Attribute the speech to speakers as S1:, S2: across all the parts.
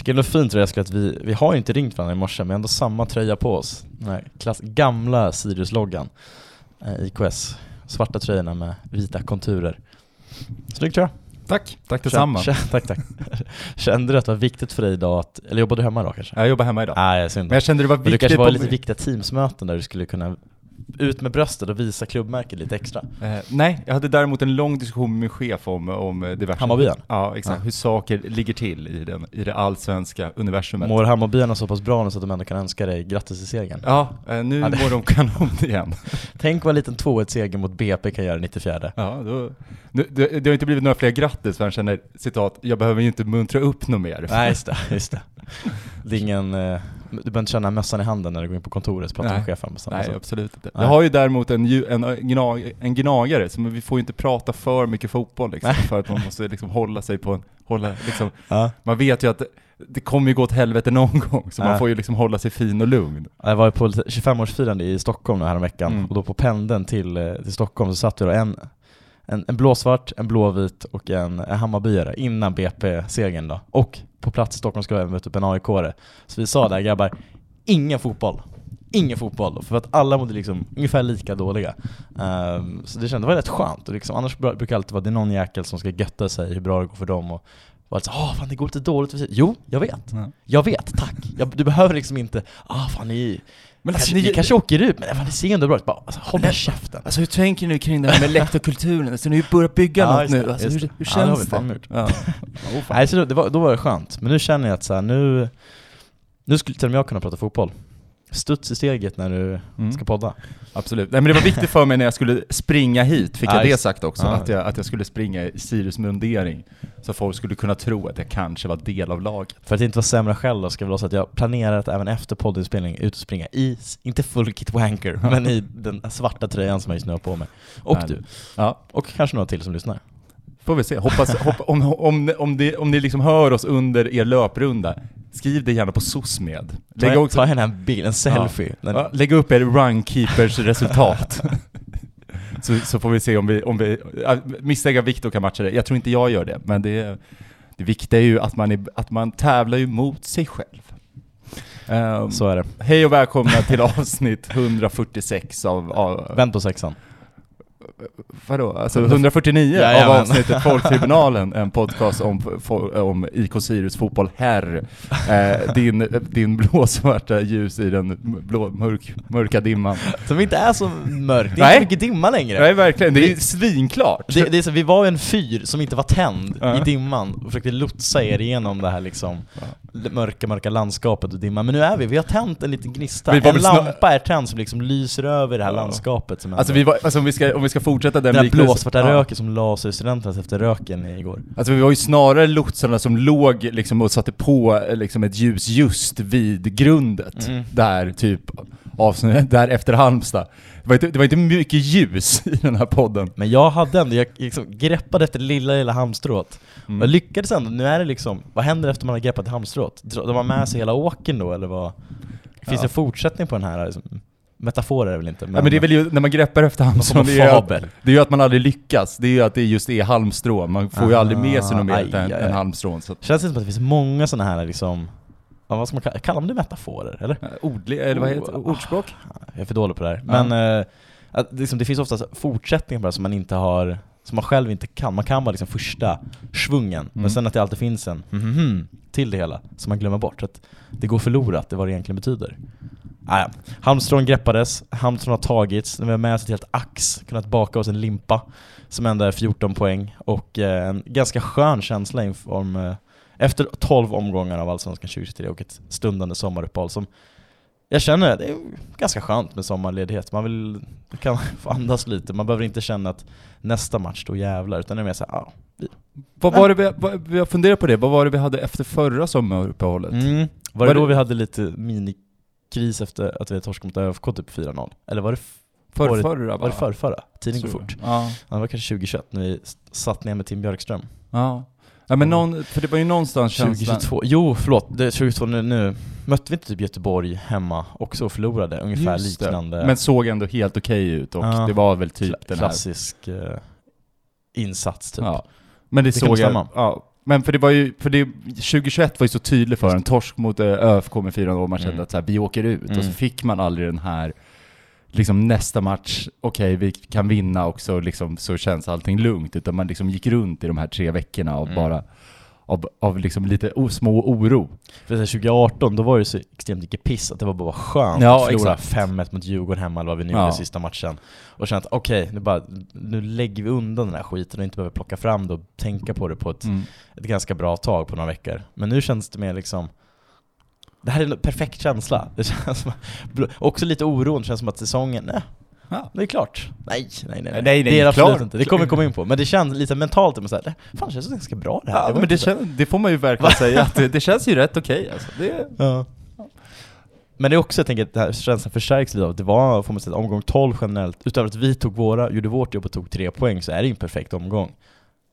S1: tycker det är fint Raskle att vi, vi har inte ringt varandra i morse men ändå samma tröja på oss. Här klass, gamla Sirius-loggan. Eh, IKS. Svarta tröjorna med vita konturer. Snygg tröja.
S2: Tack, tack detsamma.
S1: Känn, tack tack. Kände du att det var viktigt för dig idag att, eller jobbade du hemma idag kanske?
S2: Jag jobbar hemma idag.
S1: Nej, synd.
S2: Men jag kände det var
S1: Men det
S2: viktigt
S1: kanske var lite viktiga teamsmöten där du skulle kunna ut med bröstet och visa klubbmärket lite extra.
S2: Eh, nej, jag hade däremot en lång diskussion med min chef om, om diverse...
S1: Hammarbyen?
S2: Ja, exakt.
S1: Ja.
S2: Hur saker ligger till i, den, i det allsvenska universumet.
S1: Mår Hammarbyarna så pass bra nu så att de ändå kan önska dig grattis i segern?
S2: Ja, eh, nu
S1: Ja, det-
S2: mår de kanon igen.
S1: Tänk vad en liten 2-1-seger mot BP kan göra 94
S2: Ja, då, det, det, det har inte blivit några fler grattis för han känner, citat, jag behöver ju inte muntra upp något mer.
S1: Nej just det, just det. Det är ingen, eh, du behöver inte känna mössan i handen när du går in på kontoret och pratar
S2: Nej.
S1: med chefen på samma
S2: Nej,
S1: sätt.
S2: absolut inte.
S1: Nej.
S2: Jag har ju däremot en, en, gnag, en gnagare, så vi får ju inte prata för mycket fotboll liksom,
S1: Nej.
S2: för att man måste liksom hålla sig på en, hålla, liksom,
S1: Ja.
S2: man vet ju att det, kommer ju gå åt helvete någon gång, så man får ju liksom hålla sig fin och lugn.
S1: Jag var på lite 25-årsfirande i Stockholm häromveckan
S2: Mm.
S1: och då på pendeln till, eh, till Stockholm så satt vi då en, en, en blåsvart, en blåvit och en, en Hammarbyare innan BP-segern då. Och på plats i Stockholm ska vi även möta upp en aik -are. Så vi sa där grabbar, ingen fotboll. Ingen fotboll, för att alla mådde liksom ungefär lika dåliga. Ehm, så det kändes, det var rätt skönt. Och liksom, annars brukar det alltid vara det är någon jäkel som ska götta sig hur bra det går för dem och vara så åh fan det går lite dåligt för sig. Jo, jag vet.
S2: Ja.
S1: Jag vet, tack. Jag, du behöver liksom inte, ah fan ni,
S2: Men
S1: kanske,
S2: alltså,
S1: ni,
S2: ni-
S1: kanske åker ut, men fan, det ser ändå bra ut. Bara, alltså, håll käften.
S2: Alltså hur tänker ni kring det här med lektorkulturen? Alltså ni har ju börjat bygga
S1: Ja,
S2: något nu, alltså, hur, hur
S1: Ja,
S2: känns
S1: fan
S2: det? Ja. Oh.
S1: Nej, så då, det var, då var det skönt. Men nu känner jag att så här, nu, nu skulle till och med jag kunna prata fotboll. Studs i steget när du
S2: Mm.
S1: ska podda.
S2: Absolut. Nej men det var viktigt för mig när jag skulle springa hit, fick
S1: Ja,
S2: jag det sagt också,
S1: ja.
S2: att, jag, att jag skulle springa i Sirius mundering. Så folk skulle kunna tro att jag kanske var del av laget.
S1: För att inte vara sämre själv då, ska vara så att jag planerar att även efter poddinspelning ut och springa i, inte full kit wanker, men i den svarta tröjan som jag just nu har på mig. Och
S2: Härligt.
S1: du.
S2: Ja,
S1: Och kanske några till som lyssnar.
S2: får vi se. Hoppas, hopp, om, om, om, det, om ni liksom hör oss under er löprunda, skriv det gärna på SOSMED.
S1: Ta,
S2: också-
S1: ta gärna en bild, en selfie. Den-
S2: Ja, lägg upp er runkeepers resultat. så, så får vi se om vi, om vi ja, misstänker att Viktor kan matcha det. Jag tror inte jag gör det, men det, det viktiga är ju att man, är, att man tävlar ju mot sig själv. Ehm,
S1: Så är det.
S2: Hej och välkomna till avsnitt 146 av, av
S1: Vänd på sexan.
S2: Vadå? Alltså 149 av
S1: Jajamän.
S2: avsnittet Folktribunalen, en podcast om, om IK Sirius fotboll här. Eh, din, din blåsvarta ljus i den blå, mörk, mörka dimman.
S1: Som inte är så mörk, det är
S2: Nej.
S1: inte mycket dimma längre.
S2: Nej verkligen, det är svinklart.
S1: Det, det är så, vi var en fyr som inte var tänd
S2: Ja.
S1: i dimman och försökte lotsa er igenom det här liksom mörka, mörka landskapet och dimman. Men nu är vi, vi har tänt en liten gnista. En lampa är tänd som liksom lyser över det här
S2: Ja.
S1: landskapet som
S2: Alltså, vi var, alltså om, vi ska, om vi ska fortsätta den
S1: Den
S2: liknelsen-
S1: blåsvarta
S2: ja.
S1: röken som la studenterna efter röken igår.
S2: Alltså vi var ju snarare lotsarna som låg liksom och satte på eh, liksom ett ljus just vid grundet.
S1: Mm.
S2: Där typ, avsnitt, där efter Halmstad. Det var, inte, det var inte mycket ljus i den här podden.
S1: Men jag hade ändå, jag liksom greppade efter det lilla, lilla halmstrået.
S2: Mm.
S1: Jag lyckades ändå, nu är det liksom, vad händer efter man har greppat halmstrået? De har med sig hela åken då, eller vad? Finns
S2: Ja.
S1: det fortsättning på den här liksom? Metafor är det väl inte?
S2: Ja, men det är väl ju, när man greppar efter
S1: av
S2: det är, att,
S1: fabel.
S2: det är ju att man aldrig lyckas. Det är ju att det just är halmstrå. Man får ju aldrig med sig något mer
S1: Ah, aj,
S2: än,
S1: aj.
S2: än halmstrån. Så
S1: Känns det som att det finns många sådana här liksom, ja, vad ska man kalla, kallar man det metaforer eller?
S2: eh, ordlig, eller vad heter det?
S1: Oh,
S2: Ordspråk?
S1: Jag är för dålig på det här.
S2: Ja.
S1: Men eh, att liksom, det finns oftast fortsättningar på det som man inte har, som man själv inte kan. Man kan bara liksom första svungen,
S2: Mm.
S1: men sen att det alltid finns en mhm, mhm till det hela, som man glömmer bort. Att det går förlorat, det vad det egentligen betyder. Ah, ja. Halmstrån greppades, Halmstrån har tagits, nu har med oss ett helt ax, kunnat baka oss en limpa som ändå är 14 poäng och eh, en ganska skön känsla inför, om, eh, efter 12 omgångar av Allsvenskan 2023 och ett stundande sommaruppehåll som jag känner att det är ganska skönt med sommarledighet. Man vill, kan få andas lite, man behöver inte känna att nästa match då jävlar, utan det är mer såhär, ja. vi-
S2: Vad var det vi, vad, vi har funderat på det, vad var det vi hade efter förra sommaruppehållet?
S1: Mm. Var,
S2: Var
S1: det
S2: det-
S1: då vi hade lite minikris efter att vi hade torskat mot ÖFK typ 4-0? Eller var det, det,
S2: Förrförra
S1: var det förrförra? Tiden går fort.
S2: Ja.
S1: Ja, det var kanske 2021 när vi satt ner med Tim Björkström.
S2: Ja. Ja men någon, för det var ju någonstans känslan...
S1: 2022, jo förlåt, det är 2022 nu, nu mötte vi inte typ Göteborg hemma också och förlorade, ungefär
S2: Just det.
S1: liknande
S2: Men såg ändå helt okej ut och
S1: Ja.
S2: det var väl typ
S1: kla-
S2: den här...
S1: klassisk eh, insats typ.
S2: Ja. Men det
S1: Det
S2: såg jag... Ja. Men för det var ju, för det, 2021 var ju så tydligt för en torsk mot eh, ÖFK med 4-0, man kände
S1: Mm.
S2: att så här, vi åker ut, och så
S1: Mm.
S2: fick man aldrig den här, liksom nästa match, okej vi kan vinna också, liksom, så känns allting lugnt, utan man liksom gick runt i de här tre veckorna av
S1: Mm.
S2: bara, av, av liksom lite o, små oro.
S1: För så här, 2018, då var det så extremt mycket piss att det var bara skönt
S2: Ja,
S1: att förlora
S2: exakt.
S1: 5-1 mot Djurgården hemma eller vad vi nu
S2: Ja.
S1: gjorde sista matchen. Och känna att okej, nu, bara, nu lägger vi undan den här skiten och inte behöver plocka fram det och tänka på det på ett,
S2: Mm.
S1: ett ganska bra tag på några veckor. Men nu känns det mer liksom det här är en perfekt känsla. Det känns som, också lite oron, det känns som att säsongen, nej,
S2: Ja.
S1: det är klart. Nej, nej, nej.
S2: Nej, nej,
S1: det är det absolut
S2: klart.
S1: inte. Det kommer vi komma in på. Men det känns lite mentalt, men så här, fan det känns ganska bra det här.
S2: Ja,
S1: var
S2: men det,
S1: så-
S2: kän, det får man ju verkligen säga, att det, det känns ju rätt okej alltså. det,
S1: Ja. Men det är också, jag tänker att det här känslan förstärks lite av att det var, får man säga, omgång 12 generellt. Utöver att vi tog våra, gjorde vårt jobb och tog tre poäng så är det ju en perfekt omgång.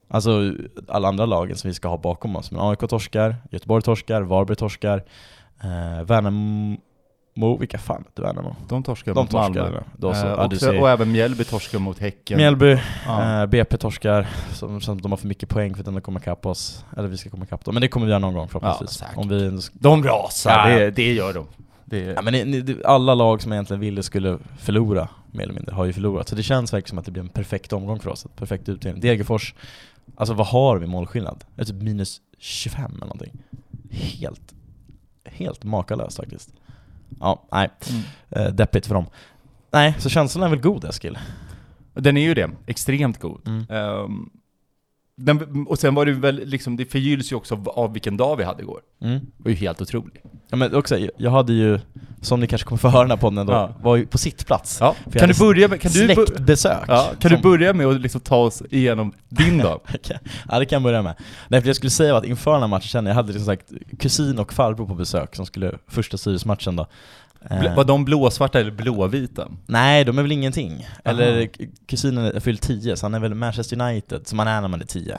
S1: Alltså alla andra lagen som vi ska ha bakom oss. Men AIK torskar, Göteborg torskar, Varberg torskar, eh, Värnamo, vilka fan heter Värnamo?
S2: de torskar
S1: De
S2: mot Malmö.
S1: Då så,
S2: Eh,
S1: ja,
S2: också, och även Mjällby torskar mot Häcken.
S1: Mjällby,
S2: Ja.
S1: eh, BP torskar, som, som de har för mycket poäng för att de kommer ikapp oss. Eller vi ska komma ikapp dem. Men det kommer vi göra någon gång förhoppningsvis.
S2: säkert.
S1: Om vi
S2: De rasar,
S1: Ja, ja.
S2: det, det gör de. Det,
S1: Ja, men ni, ni, alla lag som egentligen ville skulle förlora, mer eller mindre, har ju förlorat. Så det känns verkligen som att det blir en perfekt omgång för oss, ett perfekt utdelning. Degerfors, alltså vad har vi målskillnad? Det är typ minus 25 eller någonting. Helt, helt makalöst faktiskt. Ja, nej,
S2: Mm.
S1: eh, deppigt för dem. Nej, så känslan är väl god Eskil?
S2: Den är ju det, extremt god.
S1: Mm.
S2: Ehm, den, och sen var det väl liksom, det förgylls ju också av, av vilken dag vi hade igår.
S1: Mm.
S2: Det var ju helt otroligt.
S1: Ja, men också, jag- hade ju, som ni kanske kommer få höra den här podden då,
S2: Ja.
S1: var ju på sittplats.
S2: Ja. Kan du börja med, kan du,
S1: Släktbesök.
S2: ja, kan
S1: som-
S2: du börja med att liksom ta oss igenom din dag?
S1: Ja det kan jag börja med. Nej för jag skulle säga att inför den här matchen jag hade liksom sagt kusin och farbror på besök som skulle första Sirius-matchen då. Eh,
S2: Bl- Var de blåsvarta eller blåvita?
S1: nej, de är väl ingenting. Eller
S2: Aha.
S1: kusinen är fyllt 10, så han är väl Manchester United, som man är när man är 10.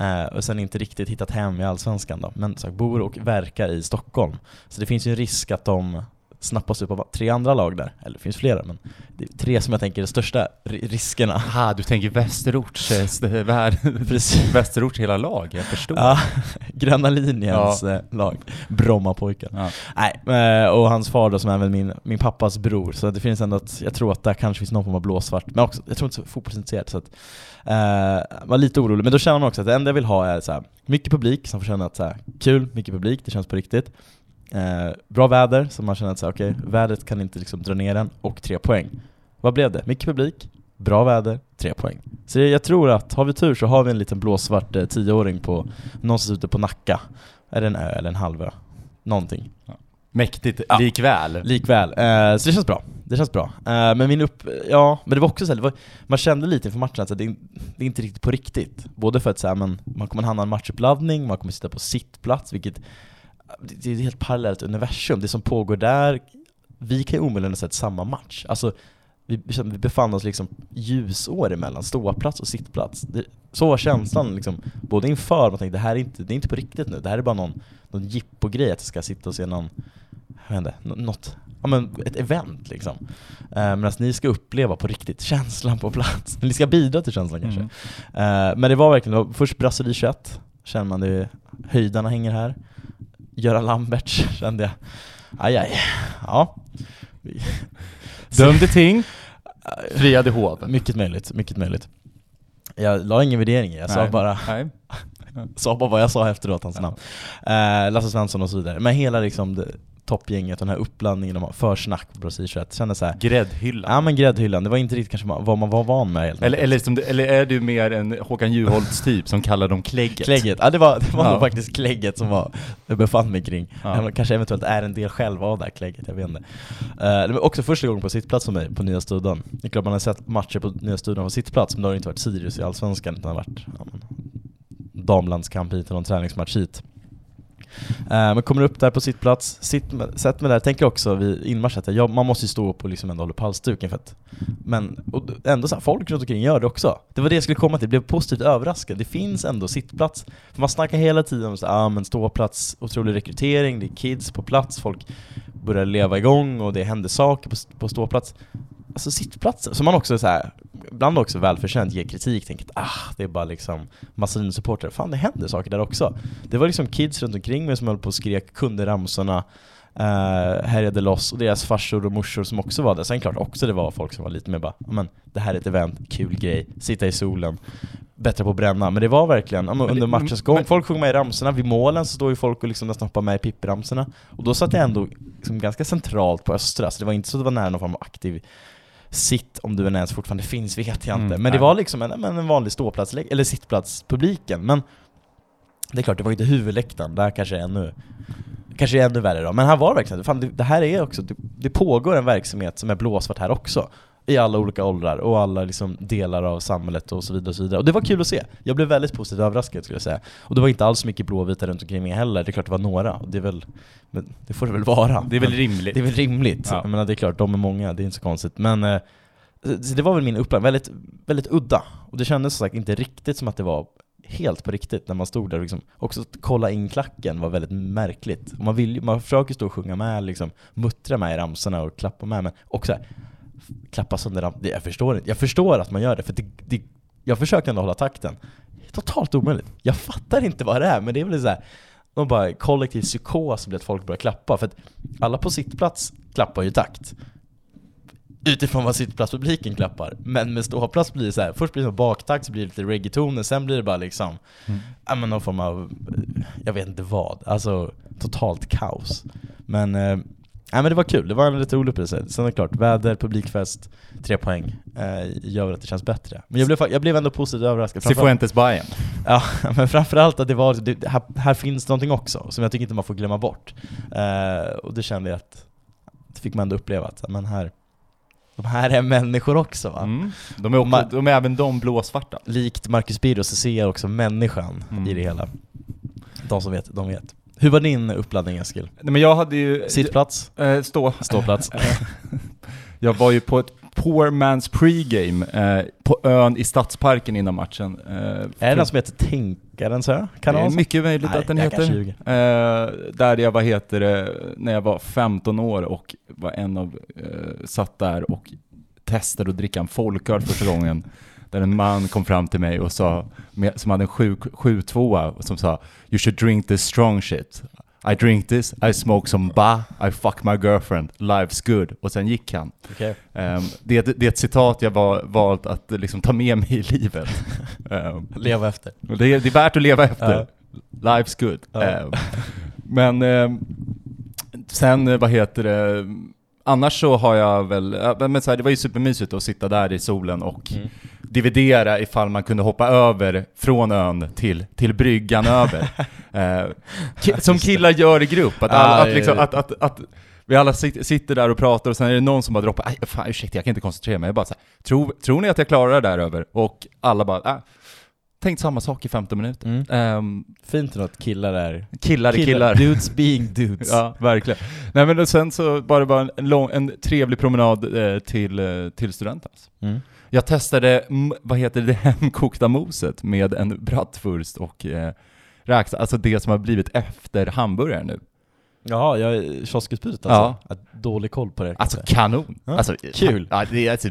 S1: Eh, och sen inte riktigt hittat hem i Allsvenskan då, men så, bor och verkar i Stockholm. Så det finns ju en risk att de snappas upp av tre andra lag där. Eller det finns flera, men det är tre som jag tänker är de största ri- riskerna.
S2: Aha, du tänker Västerorts, eh,
S1: Precis.
S2: Västerorts hela lag, jag förstår.
S1: Ja, gröna linjens eh, lag, Brommapojken.
S2: Ja.
S1: Nej, eh, och hans far då som är väl min, min pappas bror, så det finns ändå att, jag tror att där kanske finns någon form av blåsvart, men också, jag tror inte så fotbollsintresserad så att, eh, var lite orolig, men då känner man också att det enda jag vill ha är så här, mycket publik som får känna att så här, kul, mycket publik, det känns på riktigt. Eh, bra väder, så man känner att så okej, vädret kan inte liksom dra ner den, och tre poäng. Vad blev det? Mycket publik, bra väder, tre poäng. Så jag tror att, har vi tur så har vi en liten blåsvart eh, tioåring på, någonstans ute på Nacka. Är det en ö eller en halvö? Någonting.
S2: Mäktigt,
S1: Ja.
S2: likväl.
S1: Likväl. Eh, så det känns bra. Det känns bra. Eh, men min upp... Ja, men det var också så här, var, man kände lite inför matchen att det, är- det är inte riktigt på riktigt. Både för att så här, men, man kommer hamna i en matchuppladdning, man kommer sitta på sittplats, vilket... Det är ett helt parallellt universum. Det som pågår där, vi kan ju omöjligen ha sett samma match. Alltså, vi, befann oss liksom ljusår emellan ståplats och sittplats. Det, så var känslan liksom, både inför, man tänkte det här är inte, det är inte på riktigt nu, det här är bara någon, någon jippo-grej att jag ska sitta och se någon, jag vet inte, nå- något, ja men ett event liksom. Eh, Medan ni ska uppleva på riktigt känslan på plats. Ni ska bidra till känslan kanske.
S2: Mm.
S1: Eh, men det var verkligen, det var först Brasserie 21, känner man det, höjdarna hänger här. Göran Lamberts kände jag, aj aj. Ja.
S2: Dömde ting, friade hov.
S1: Mycket möjligt, mycket möjligt. Jag la ingen värdering i, jag sa
S2: Nej.
S1: bara,
S2: Nej.
S1: sa bara vad jag sa efteråt, hans namn. Eh, Lasse Svensson och så vidare. Men hela liksom det, toppgänget, den här uppblandningen av försnack på Brasserie 21, kände så här.
S2: Gräddhyllan.
S1: Ja men gräddhyllan, det var inte riktigt kanske vad man var van med helt
S2: Eller, eller, som eller är du mer en Håkan Juholts typ som kallar dem klägget?
S1: Klägget, ja det var, det var
S2: Ja.
S1: nog faktiskt klägget som var, jag befann mig kring.
S2: Ja.
S1: Kanske eventuellt är en del själv av det här klägget, jag vet inte. Eh, det var också första gången på sittplats för mig på Nya Studion. Det är klart man har sett matcher på Nya Studion på sittplats, men då har det inte varit Sirius i Allsvenskan, utan det har varit ja, damlandskamp hit och någon träningsmatch hit. Eh, men kommer upp där på sittplats, sitt med, sätt mig där, tänker också vid inmarsch att jag, man måste ju stå upp och liksom ändå hålla på halsduken för att Men och ändå så här, folk runt omkring gör det också. Det var det jag skulle komma till, jag blev positivt överraskad. Det finns ändå sittplats. För man snackar hela tiden om så, här, ah, men ståplats, otrolig rekrytering, det är kids på plats, folk börjar leva igång och det händer saker på, på ståplats. Alltså sittplatser, som man också så här, ibland också välförtjänt ge kritik, tänker att ah, det är bara liksom Massin-supportrar. Fan det händer saker där också. Det var liksom kids runt omkring mig som höll på och skrek, kunde ramsorna, uh, härjade loss, och deras farsor och morsor som också var där. Sen klart också det var folk som var lite mer bara, men det här är ett event, kul grej, sitta i solen bättre på att bränna, men det var verkligen, men under matchens gång, folk sjunger med i ramsorna, vid målen så står ju folk och liksom nästan hoppar med i pippramsorna Och då satt jag ändå liksom ganska centralt på Östra, så det var inte så att det var nära någon form av aktiv sitt, om du ens fortfarande finns vet jag inte. Mm, men det var liksom en, en vanlig ståplats, eller sittplatspubliken. Men det är klart, det var ju inte huvudläktaren, där kanske är ännu Kanske är ännu värre då, men här var det verkligen, fan, det, det här är också, det, det, pågår en verksamhet som är blåsvart här också i alla olika åldrar och alla liksom delar av samhället och så vidare och så vidare. Och det var kul att se. Jag blev väldigt positivt överraskad skulle jag säga. Och det var inte alls mycket blåvita runt omkring mig heller. Det är klart det var några. Och det är väl, men det får det väl vara.
S2: Det är väl rimligt.
S1: Det är väl rimligt. Ja. Jag menar det är klart, de är många, det är inte så konstigt. Men eh, det var väl min upplevelse, väldigt, väldigt udda. Och det kändes som sagt inte riktigt som att det var helt på riktigt när man stod där och liksom, också kolla in klacken var väldigt märkligt. Man, vill, man försöker stå och sjunga med, liksom, muttra med i ramsorna och klappa med, men också klappa sönder rampen. Jag förstår inte. Jag förstår att man gör det, för det, det, jag försöker ändå hålla takten. Totalt omöjligt. Jag fattar inte vad det är, men det är väl så här, någon bara kollektiv psykos blir att folk börjar klappa, för att alla på sittplats klappar ju takt utifrån vad sittplatspubliken klappar. Men med ståplats blir det så här, först blir det baktakt, så blir det lite reggaetoner, sen blir det bara liksom, mm. ja men någon form av, jag vet inte vad, alltså totalt kaos. Men, ja, men det var kul, det var en lite rolig upplevelse. Sen är det klart, väder, publikfest, tre poäng, eh, gör att det känns bättre. Men jag blev, jag blev ändå positivt överraskad.
S2: Cifuentes Bayern.
S1: Ja, men framförallt att det var, det, här, här finns någonting också, som jag tycker inte man får glömma bort. Eh, och det kände jag att, det fick man ändå uppleva att, men här, de här är människor också va? Mm.
S2: De, är också, de är även de blåsvarta.
S1: Likt Marcus Birro så ser jag också människan mm. i det hela. De som vet, de vet. Hur var din uppladdning Eskil?
S2: Nej men jag hade ju...
S1: Sittplats?
S2: Äh, stå.
S1: Ståplats.
S2: jag var ju på ett poor man's pregame eh, på ön i Stadsparken innan matchen. Eh,
S1: är det den som heter Tänkarens ö?
S2: Kan det är mycket möjligt Nej, att den heter. Eh, där jag, vad heter det, när jag var 15 år och var en av, eh, satt där och testade att dricka en folköl första gången. Där en man kom fram till mig och sa, som hade en 7-2 som sa You should drink this strong shit. I drink this, I smoke some ba, I fuck my girlfriend, life's good. Och sen gick han.
S1: Okay.
S2: Um, det, det, är ett citat jag var, valt att liksom, ta med mig i livet.
S1: Um, leva efter.
S2: Det, det, är värt att leva efter. Uh. Life's good. Uh. Um, men sen, vad heter det, annars så har jag väl, men så här, det var ju supermysigt att sitta där i solen och mm dividera ifall man kunde hoppa över från ön till, till bryggan över. eh, som killar gör i grupp, att, alla, att, liksom, att, att, att vi alla sitter där och pratar och sen är det någon som bara droppar Aj, fan ursäkta jag kan inte koncentrera mig. Jag bara så här, tror, tror ni att jag klarar det där över? Och alla bara, äh, tänkt samma sak i 15 minuter.
S1: Mm. Um, Fint att killar är...
S2: Killar är killar.
S1: Dudes being dudes.
S2: ja, verkligen. Nej men sen så var det bara en, lång, en trevlig promenad eh, till, eh, till Studentens. Mm. Jag testade, vad heter det, hemkokta moset med en bratwurst och eh, räks, alltså det som har blivit efter hamburgaren nu.
S1: Jaha, jag kioskutbudet alltså? Ja. Dålig koll på det
S2: Alltså kanon! Ja, alltså,
S1: kul!
S2: Ja, det är alltså,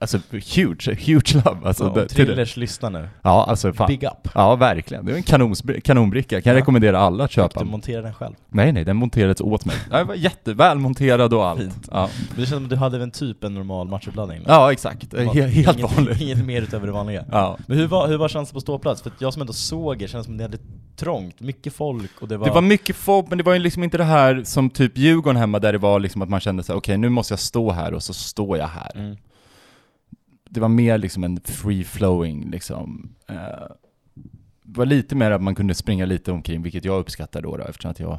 S2: alltså huge, huge love alltså.
S1: Ja, Trillers lyssnare.
S2: Ja, alltså fan.
S1: Big up!
S2: Ja, verkligen. Det är en kanonbricka, kan jag rekommendera alla att köpa.
S1: Fick du montera den själv?
S2: Nej, nej, den monterades åt mig. Den var jättevälmonterad och allt. Fint. Ja.
S1: Men det känns som att du hade en typ en normal matchuppladdning?
S2: Ja, exakt. Helt, helt vanligt.
S1: Inget mer utöver det vanliga. Ja. Men hur var, hur var känslan på ståplats? För jag som ändå såg er, kändes som att ni hade trångt, mycket folk och det var...
S2: Det var mycket folk, men det var ju liksom inte det här som typ Djurgården hemma, där det var liksom att man kände sig okej okay, nu måste jag stå här och så står jag här. Mm. Det var mer liksom en free-flowing liksom. Eh, det var lite mer att man kunde springa lite omkring, vilket jag uppskattar då, då eftersom att jag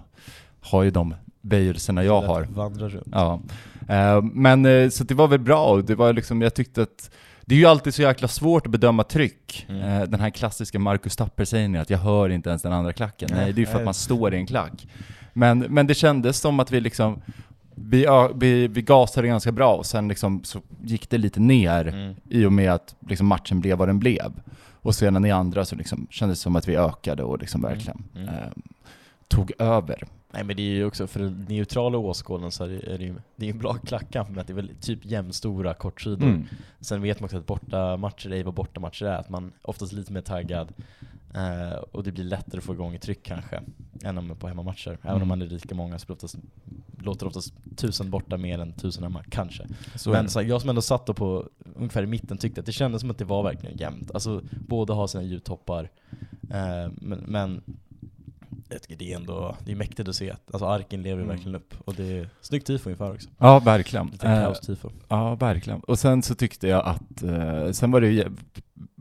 S2: har ju de böjelserna jag har.
S1: Vandra runt.
S2: Ja. Eh, men eh, så det var väl bra, det var liksom, jag tyckte att det är ju alltid så jäkla svårt att bedöma tryck. Mm. Den här klassiska Marcus Tapper-sägningen att jag hör inte ens den andra klacken. Nej, det är ju för att man står i en klack. Men, men det kändes som att vi liksom, vi, vi, vi gasade ganska bra och sen liksom så gick det lite ner mm. i och med att liksom matchen blev vad den blev. Och sedan i andra så liksom kändes det som att vi ökade och liksom mm. verkligen mm. eh, tog över.
S1: Nej men det är ju också, för den neutrala åskådaren så är det, ju det är en bra klackkamp med att det är väl typ jämnstora kortsidor.
S2: Mm.
S1: Sen vet man också att bortamatcher är vad bortamatcher är, att man oftast är lite mer taggad eh, och det blir lättare att få igång ett tryck kanske än om på hemmamatcher. Även
S2: Mm.
S1: om man är lika många så oftast, låter oftast tusen borta mer än tusen hemma, kanske.
S2: Så är
S1: men så jag som ändå satt på ungefär i mitten tyckte att det kändes som att det var verkligen jämnt. Alltså båda har sina ljudtoppar, eh, men, men jag tycker det är ändå det är mäktigt att se att alltså Arken lever
S2: Mm.
S1: verkligen upp. Och det är snyggt tifo inför också.
S2: Ja, verkligen.
S1: Lite
S2: Eh,
S1: kaos-tifo.
S2: Ja, verkligen. Och sen så tyckte jag att, eh, sen var det ju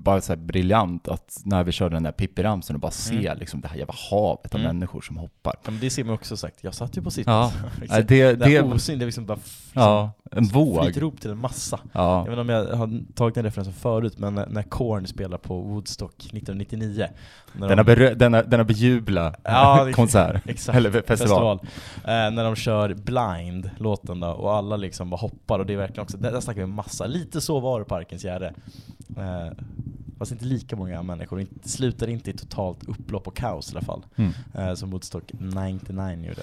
S2: bara så här briljant att när vi körde den där Pippi-ramsen och bara se
S1: Mm.
S2: liksom det här jävla havet av
S1: Mm.
S2: människor som hoppar.
S1: Ja, men det ser man också sagt, jag satt ju på sitt.
S2: Ja,
S1: Liksom,
S2: det,
S1: det
S2: det,
S1: osyn, det är liksom bara f-
S2: ja, en våg.
S1: fritt rop till en massa.
S2: Ja.
S1: Jag vet inte om jag har tagit den referensen förut, men när, Korn spelar på Woodstock 1999. när
S2: Denna,
S1: de-
S2: denna, denna bejubla
S1: Ja, det-
S2: konsert.
S1: Exakt.
S2: Eller festival.
S1: Eh, när de kör Blind, låten då, och alla liksom bara hoppar och det är verkligen också, där, där snackar vi massa, lite så var det på Arkens Gärde. Eh, fast inte lika många människor, inte, slutar inte i totalt upplopp och kaos i alla fall.
S2: Mm.
S1: Eh, som Woodstock 99 gjorde.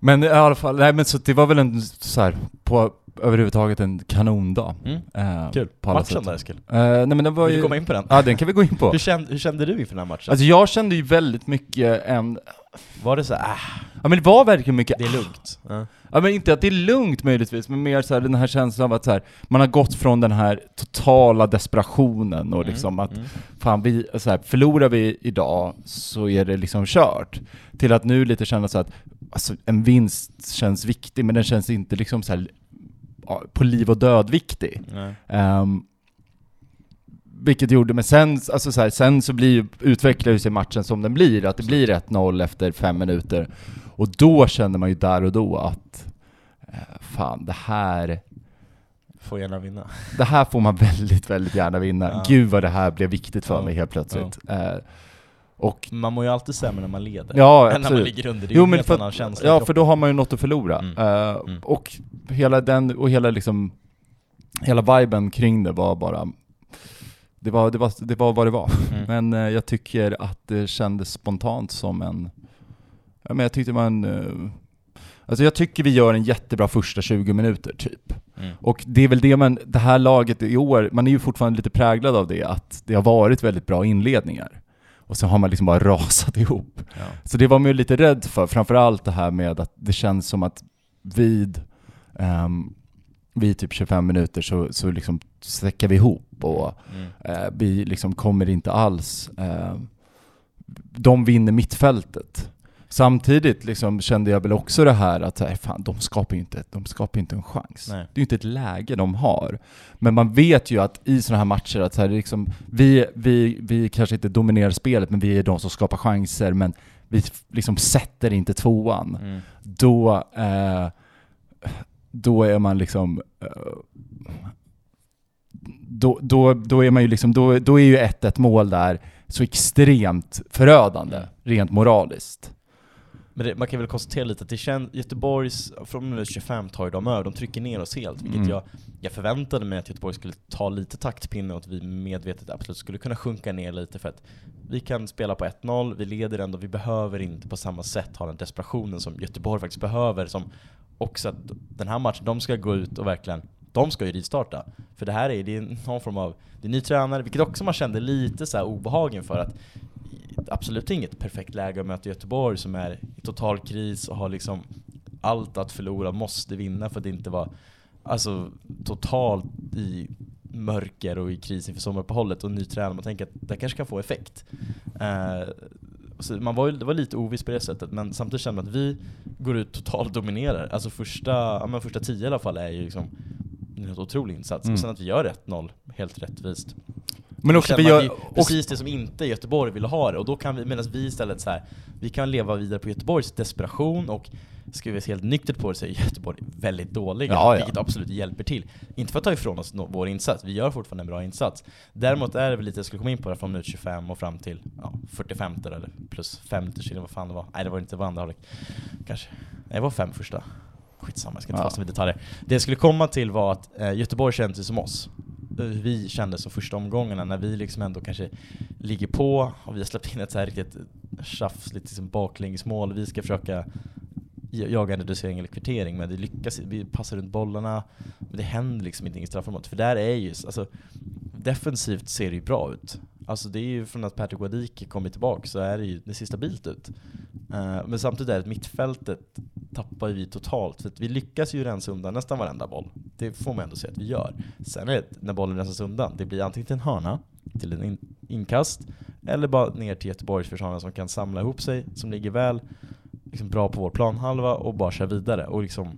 S2: Men i alla fall, nej men så det var väl en så här, på överhuvudtaget en kanondag.
S1: Mm.
S2: Eh,
S1: Kul.
S2: På alla
S1: Matchen
S2: sätt.
S1: där Eskil.
S2: Eh, nej men det var
S1: Vill
S2: ju...
S1: du komma in på den?
S2: Ja, den kan vi gå in på.
S1: Hur kände, hur kände du inför den här matchen?
S2: Alltså jag kände ju väldigt mycket en...
S1: var det så här, äh,
S2: Ja men det var verkligen mycket...
S1: det är lugnt? Ja.
S2: Ja men inte att det är lugnt möjligtvis, men mer så här, den här känslan av att så här, man har gått från den här totala desperationen och
S1: Mm,
S2: liksom att
S1: mm.
S2: fan vi, så här, förlorar vi idag så är det liksom kört. Till att nu lite känna så att alltså, en vinst känns viktig, men den känns inte liksom så här, ja, på liv och död viktig. Ehm, vilket gjorde, men sen, alltså så, här, sen så blir, utvecklar ju sig matchen som den blir, att det blir 1-0 efter fem minuter. Och då känner man ju där och då att eh, fan, det här,
S1: Får gärna vinna.
S2: det här får man väldigt, väldigt gärna vinna.
S1: Ja.
S2: Gud vad det här blev viktigt för
S1: Ja.
S2: mig helt plötsligt. Eh, och
S1: Man mår ju alltid sämre när man leder.
S2: Ja,
S1: än när man
S2: absolut.
S1: ligger under. Det är
S2: Jo men för,
S1: annan känsla
S2: ja, för då har man ju något att förlora.
S1: Mm.
S2: Eh,
S1: Mm.
S2: Och hela den, och hela liksom, hela viben kring det var bara, det var, det var, det var vad det var.
S1: Mm.
S2: Men eh, jag tycker att det kändes spontant som en, ja men jag tyckte man, eh, alltså jag tycker vi gör en jättebra första 20 minuter typ.
S1: Mm.
S2: Och det är väl det man, det här laget i år, man är ju fortfarande lite präglad av det, att det har varit väldigt bra inledningar. Och så har man liksom bara rasat ihop.
S1: Ja.
S2: Så det var man ju lite rädd för, framförallt det här med att det känns som att vid, um, vid typ 25 minuter så, så liksom säckar vi ihop och
S1: Mm.
S2: eh, vi liksom kommer inte alls, eh, de vinner mittfältet. Samtidigt liksom kände jag väl också det här att så här, fan, de skapar ju inte, de skapar inte en chans.
S1: Nej.
S2: Det är ju inte ett läge de har. Men man vet ju att i sådana här matcher att så här, liksom, vi, vi, vi kanske inte dominerar spelet, men vi är de som skapar chanser, men vi liksom sätter inte tvåan.
S1: Mm.
S2: Då, eh, då är man liksom... Eh, då, då, då är man ju liksom, då, då är ju 1-1 mål där så extremt förödande,
S1: Mm.
S2: rent moraliskt.
S1: Men det, man kan väl konstatera lite att det känns, Göteborgs, från minut 25 tar ju de över, de trycker ner oss helt, vilket
S2: Mm.
S1: jag, jag förväntade mig att Göteborg skulle ta lite taktpinne och att vi medvetet absolut skulle kunna sjunka ner lite för att vi kan spela på 1-0, vi leder ändå, vi behöver inte på samma sätt ha den desperationen som Göteborg faktiskt behöver, som också att den här matchen, de ska gå ut och verkligen de ska ju rivstarta. För det här är, det är någon form av, det är ny tränare, vilket också man kände lite så här obehagen för att absolut inget perfekt läge att möta Göteborg som är i total kris och har liksom allt att förlora, måste vinna för att inte vara alltså totalt i mörker och i kris inför sommaruppehållet och ny tränare. Man tänker att det kanske kan få effekt. Eh, så man var, det var lite ovisst på det sättet, men samtidigt känner man att vi går ut totalt dominerar. Alltså första, ja, men första tio i alla fall är ju liksom en otrolig insats.
S2: Mm.
S1: Och sen att vi gör 1-0 helt rättvist.
S2: Men också vi gör...
S1: precis det som inte Göteborg ville ha det, och då kan vi, medan vi istället så här, vi kan leva vidare på Göteborgs desperation och ska vi se helt nyktert på det så är Göteborg väldigt dåliga,
S2: Ja, ja.
S1: vilket absolut hjälper till. Inte för att ta ifrån oss nå- vår insats, vi gör fortfarande en bra insats. Däremot är det väl lite, jag skulle komma in på det från minut 25 och fram till ja, 45 eller plus 50 kilo, vad fan det var. Nej det var inte, det var andra halvlek. Kanske. Nej det var fem första. Skitsamma, jag ska inte
S2: Ja.
S1: fastna vid detaljer. Det jag skulle komma till var att eh, Göteborg kände sig som oss. Hur Vi kände som första omgångarna när vi liksom ändå kanske ligger på och vi har släppt in ett så här riktigt tjafs, lite liksom baklängesmål. Vi ska försöka jaga en reducering eller kvittering, men det lyckas Vi passar runt bollarna, men det händer liksom ingenting i straffområdet. För där är ju, alltså defensivt ser det ju bra ut. Alltså det är ju från att Patrick Wadiki kommit tillbaka så är det ju, det ser stabilt ut. Uh, men samtidigt är det att mittfältet tappar vi totalt, för att vi lyckas ju rensa undan nästan varenda boll. Det får man ändå säga att vi gör. Sen är det när bollen rensas undan, det blir antingen till en hörna, till en in inkast, eller bara ner till Göteborgs försvarare som kan samla ihop sig, som ligger väl liksom bra på vår planhalva och bara kör vidare. Och liksom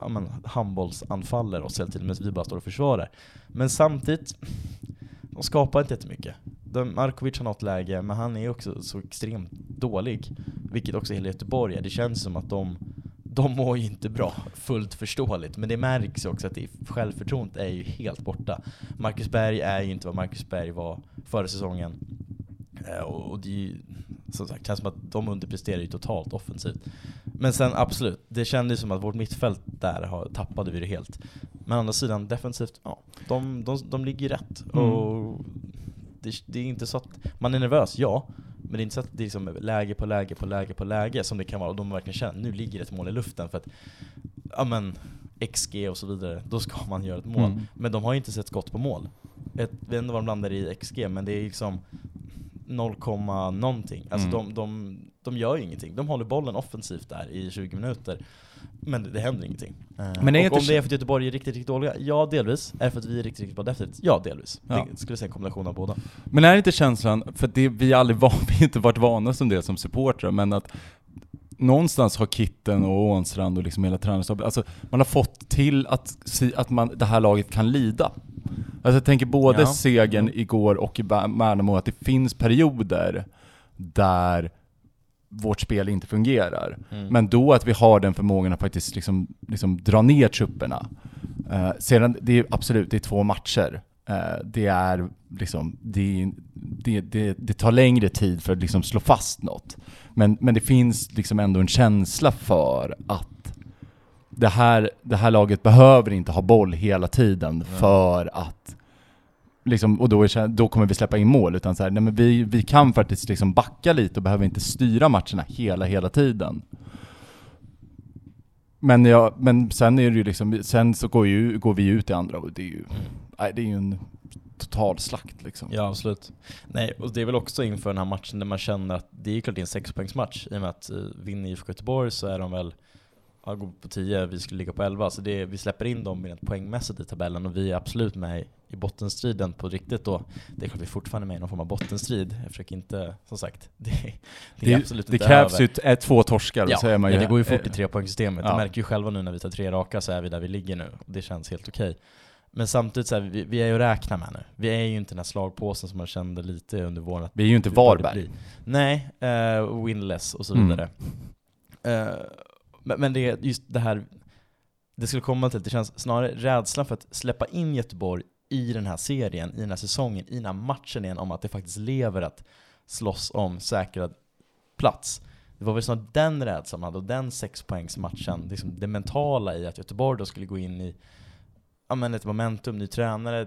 S1: ja, men, handbollsanfaller oss hela tiden medan vi bara står och försvarar. Men samtidigt, de skapar inte jättemycket. De, Markovic har något läge, men han är också så extremt dålig. Vilket också hela Göteborg är. Det känns som att de, de mår ju inte bra, fullt förståeligt. Men det märks också att det, självförtroendet är ju helt borta. Marcus Berg är ju inte vad Marcus Berg var förra säsongen. Eh, och det är ju, som sagt, känns som att de underpresterar ju totalt offensivt. Men sen absolut, det kändes som att vårt mittfält där har, tappade vi det helt. Men å andra sidan, defensivt, ja, de, de, de ligger rätt. Mm. Och det, det, är inte så att man är nervös, ja. Men det är inte så att det är liksom läge på läge på läge på läge som det kan vara. Och de verkligen känner nu ligger ett mål i luften. För att, ja men, XG och så vidare, då ska man göra ett mål. Mm. Men de har ju inte sett skott på mål. Jag vet inte vad de landar i XG, men det är liksom 0, någonting. Alltså mm. de, de, de gör ju ingenting. De håller bollen offensivt där i 20 minuter. Men det, händer ingenting. Eh, men och om det är för att Göteborg är riktigt, riktigt dåliga? Ja, delvis. Är det för att vi är riktigt, riktigt bra defensivt? Ja, delvis. Ja. Det skulle säga en kombination av båda.
S2: Men är det inte känslan, för det, vi aldrig var, vi har inte varit vana som det som supportrar, men att någonstans har Kitten och Ånstrand och liksom hela tränarstaben, alltså man har fått till att, att man, det här laget kan lida. Alltså jag tänker både ja. segern igår och i Värnamo, att det finns perioder där vårt spel inte fungerar. Mm. Men då att vi har den förmågan att faktiskt liksom, liksom dra ner trupperna. Uh, sedan, det är absolut, det är två matcher. Uh, det är liksom, det, det, det, det, tar längre tid för att liksom slå fast något. Men, men det finns liksom ändå en känsla för att det här, det här laget behöver inte ha boll hela tiden mm. för att liksom, och då, är, då kommer vi släppa in mål, utan så här, nej men vi, vi kan faktiskt liksom backa lite och behöver inte styra matcherna hela, hela tiden. Men, ja, men sen är det ju liksom, sen så går, ju, går vi ut i andra och det är ju, nej, det är ju en total slakt liksom.
S1: Ja, absolut. Nej, och det är väl också inför den här matchen där man känner att det är klart det är en sexpoängsmatch i och med att uh, vinner IFK Göteborg så är de väl ja, går på 10, vi skulle ligga på 11. Så det, vi släpper in dem rent poängmässigt i tabellen och vi är absolut med i bottenstriden på riktigt då. Det är klart vi fortfarande är med i någon form av bottenstrid. Jag försöker inte, som sagt, det, det,
S2: det är absolut det inte krävs över. ju ett, två torskar,
S1: ja,
S2: är man ju...
S1: Ja, det går ju fort i trepoängssystemet. Ja. Jag märker ju själva nu när vi tar tre raka så är vi där vi ligger nu. Det känns helt okej. Men samtidigt så här, vi, vi, är ju att räkna med nu. Vi är ju inte den här slagpåsen som man kände lite under våren.
S2: Vi är ju inte Varberg.
S1: Nej, uh, winless och så vidare. Mm. Uh, men, men det är just det här, det skulle komma till, det känns snarare rädslan för att släppa in Göteborg i den här serien, i den här säsongen, i den här matchen igen om att det faktiskt lever att slåss om säkrad plats. Det var väl snarare den rädslan man hade och den sexpoängsmatchen, liksom det mentala i att Göteborg då skulle gå in i ja, men ett momentum, ny tränare,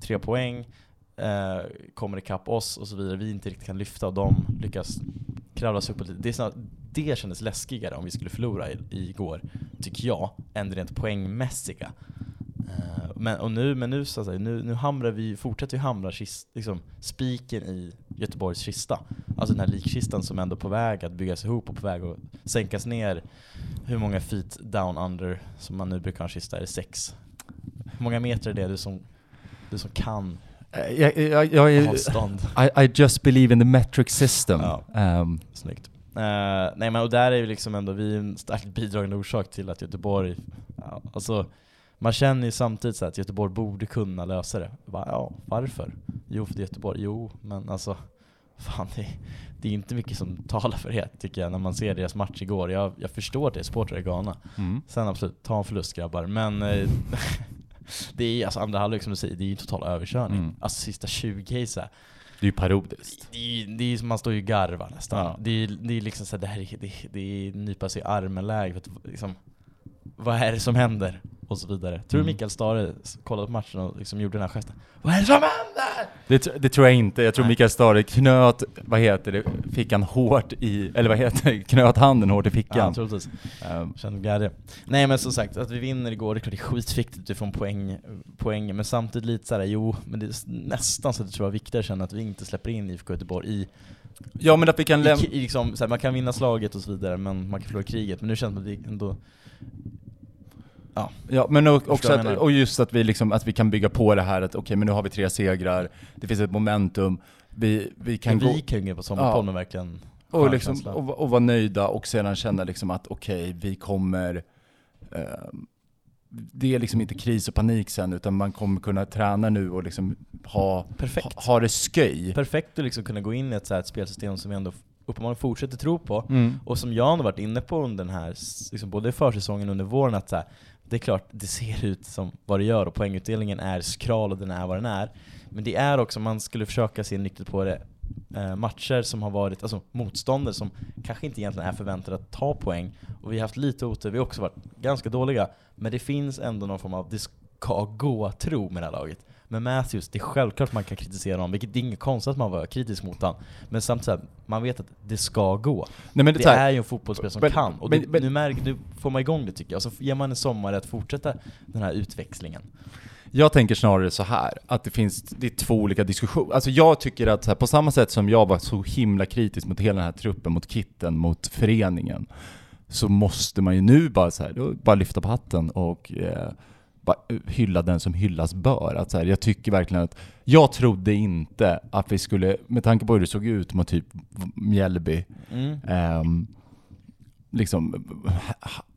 S1: tre poäng, eh, kommer ikapp oss och så vidare. Vi inte riktigt kan lyfta och de lyckas kravla sig upp lite. Det, är snarare det kändes läskigare om vi skulle förlora i, igår, tycker jag, än det rent poängmässiga. Uh, men, och nu, men nu, så säga, nu, nu hamrar vi, fortsätter vi hamra kist, liksom, spiken i Göteborgs kista. Alltså den här likkistan som ändå är på väg att byggas ihop och på väg att sänkas ner. Hur många feet down under som man nu brukar ha en kista? Är det sex? Hur många meter är det du som, du som kan
S2: Eh, jag, jag, jag är, I, I, just believe in the metric system. Ja. Um.
S1: Snyggt. Uh, nej men och där är ju liksom ändå vi en starkt bidragande orsak till att Göteborg, ja, alltså man känner ju samtidigt så att Göteborg borde kunna lösa det. Bara, ja, varför? Jo, för det är Göteborg. Jo, men alltså fan det, det är inte mycket som talar för det tycker jag när man ser deras match igår. Jag, jag förstår det supportrar i Ghana. Mm. Sen absolut, ta en förlust grabbar. Men eh, det är alltså andra halvlek som du säger, det är ju total överkörning. Mm. Alltså sista 20 så här,
S2: Det är ju parodiskt.
S1: Det det är, man står ju och garvar nästan. Ja. Det, är, det är liksom så här, det här det, det är nypa sig i armen-läge. Liksom, vad är det som händer? Och så vidare. Tror du
S2: Mm.
S1: Mikael Stare kollade på matchen och liksom gjorde den här gesten? Vad är det som händer?
S2: Det, det tror jag inte. Jag tror
S1: Nej.
S2: Mikael Stare knöt, vad heter det, fickan hårt i, eller vad heter det, knöt handen hårt i
S1: Ja,
S2: fickan.
S1: troligtvis.
S2: Ehm,
S1: Kände glädje. Nej men som sagt, att vi vinner igår, det är klart det är skitviktigt utifrån poäng, poäng men samtidigt lite såhär, jo, men det är nästan så att det tror jag är viktigare att känna att vi inte släpper in IFK Göteborg i,
S2: ja men att vi kan
S1: i,
S2: lämna...
S1: liksom, såhär, man kan vinna slaget och så vidare, men man kan förlora kriget. Men nu känns det som att vi ändå,
S2: Ja, men och, också att, och just att vi, liksom, att vi kan bygga på det här att okej, men nu har vi tre segrar, det finns ett momentum, vi, vi kan
S1: men
S2: gå
S1: vi kan ju gå på sommarpol
S2: Ja.
S1: verkligen
S2: och, liksom, och, och vara nöjda och sedan känna liksom att okej, vi kommer eh, det är liksom inte kris och panik sen utan man kommer kunna träna nu och liksom ha,
S1: Perfekt.
S2: ha, ha det sköj.
S1: Perfekt att liksom kunna gå in i ett, så ett spelsystem som vi ändå uppenbarligen fortsätter tro på,
S2: Mm.
S1: och som jag har varit inne på under den här, liksom både försäsongen och under våren, att så här, det är klart, det ser ut som vad det gör och poängutdelningen är skral och den är vad den är. Men det är också, man skulle försöka se nyktert på det, eh, matcher som har varit, alltså motståndare som kanske inte egentligen är förväntade att ta poäng, och vi har haft lite otur, vi har också varit ganska dåliga, men det finns ändå någon form av, det ska gå-tro med det här laget. Men Matthews, det är självklart man kan kritisera honom, vilket det är inget konstigt att man var kritisk mot honom. Men samtidigt, man vet att det ska gå.
S2: Nej,
S1: Det
S2: här-
S1: är ju en fotbollsspelare som
S2: men-
S1: kan, och
S2: men-
S1: det,
S2: men-
S1: nu, märker, nu får man igång det tycker jag, så ger man en sommar att fortsätta den här utväxlingen.
S2: Jag tänker snarare så här, att det finns, det är två olika diskussioner. Alltså jag tycker att här, på samma sätt som jag var så himla kritisk mot hela den här truppen, mot kitten, mot föreningen, så måste man ju nu bara så här, bara lyfta på hatten och eh, hylla den som hyllas bör. Att så här, jag tycker verkligen att, jag trodde inte att vi skulle, med tanke på hur det såg ut mot typ Mjällby,
S1: Mm.
S2: Ehm, liksom,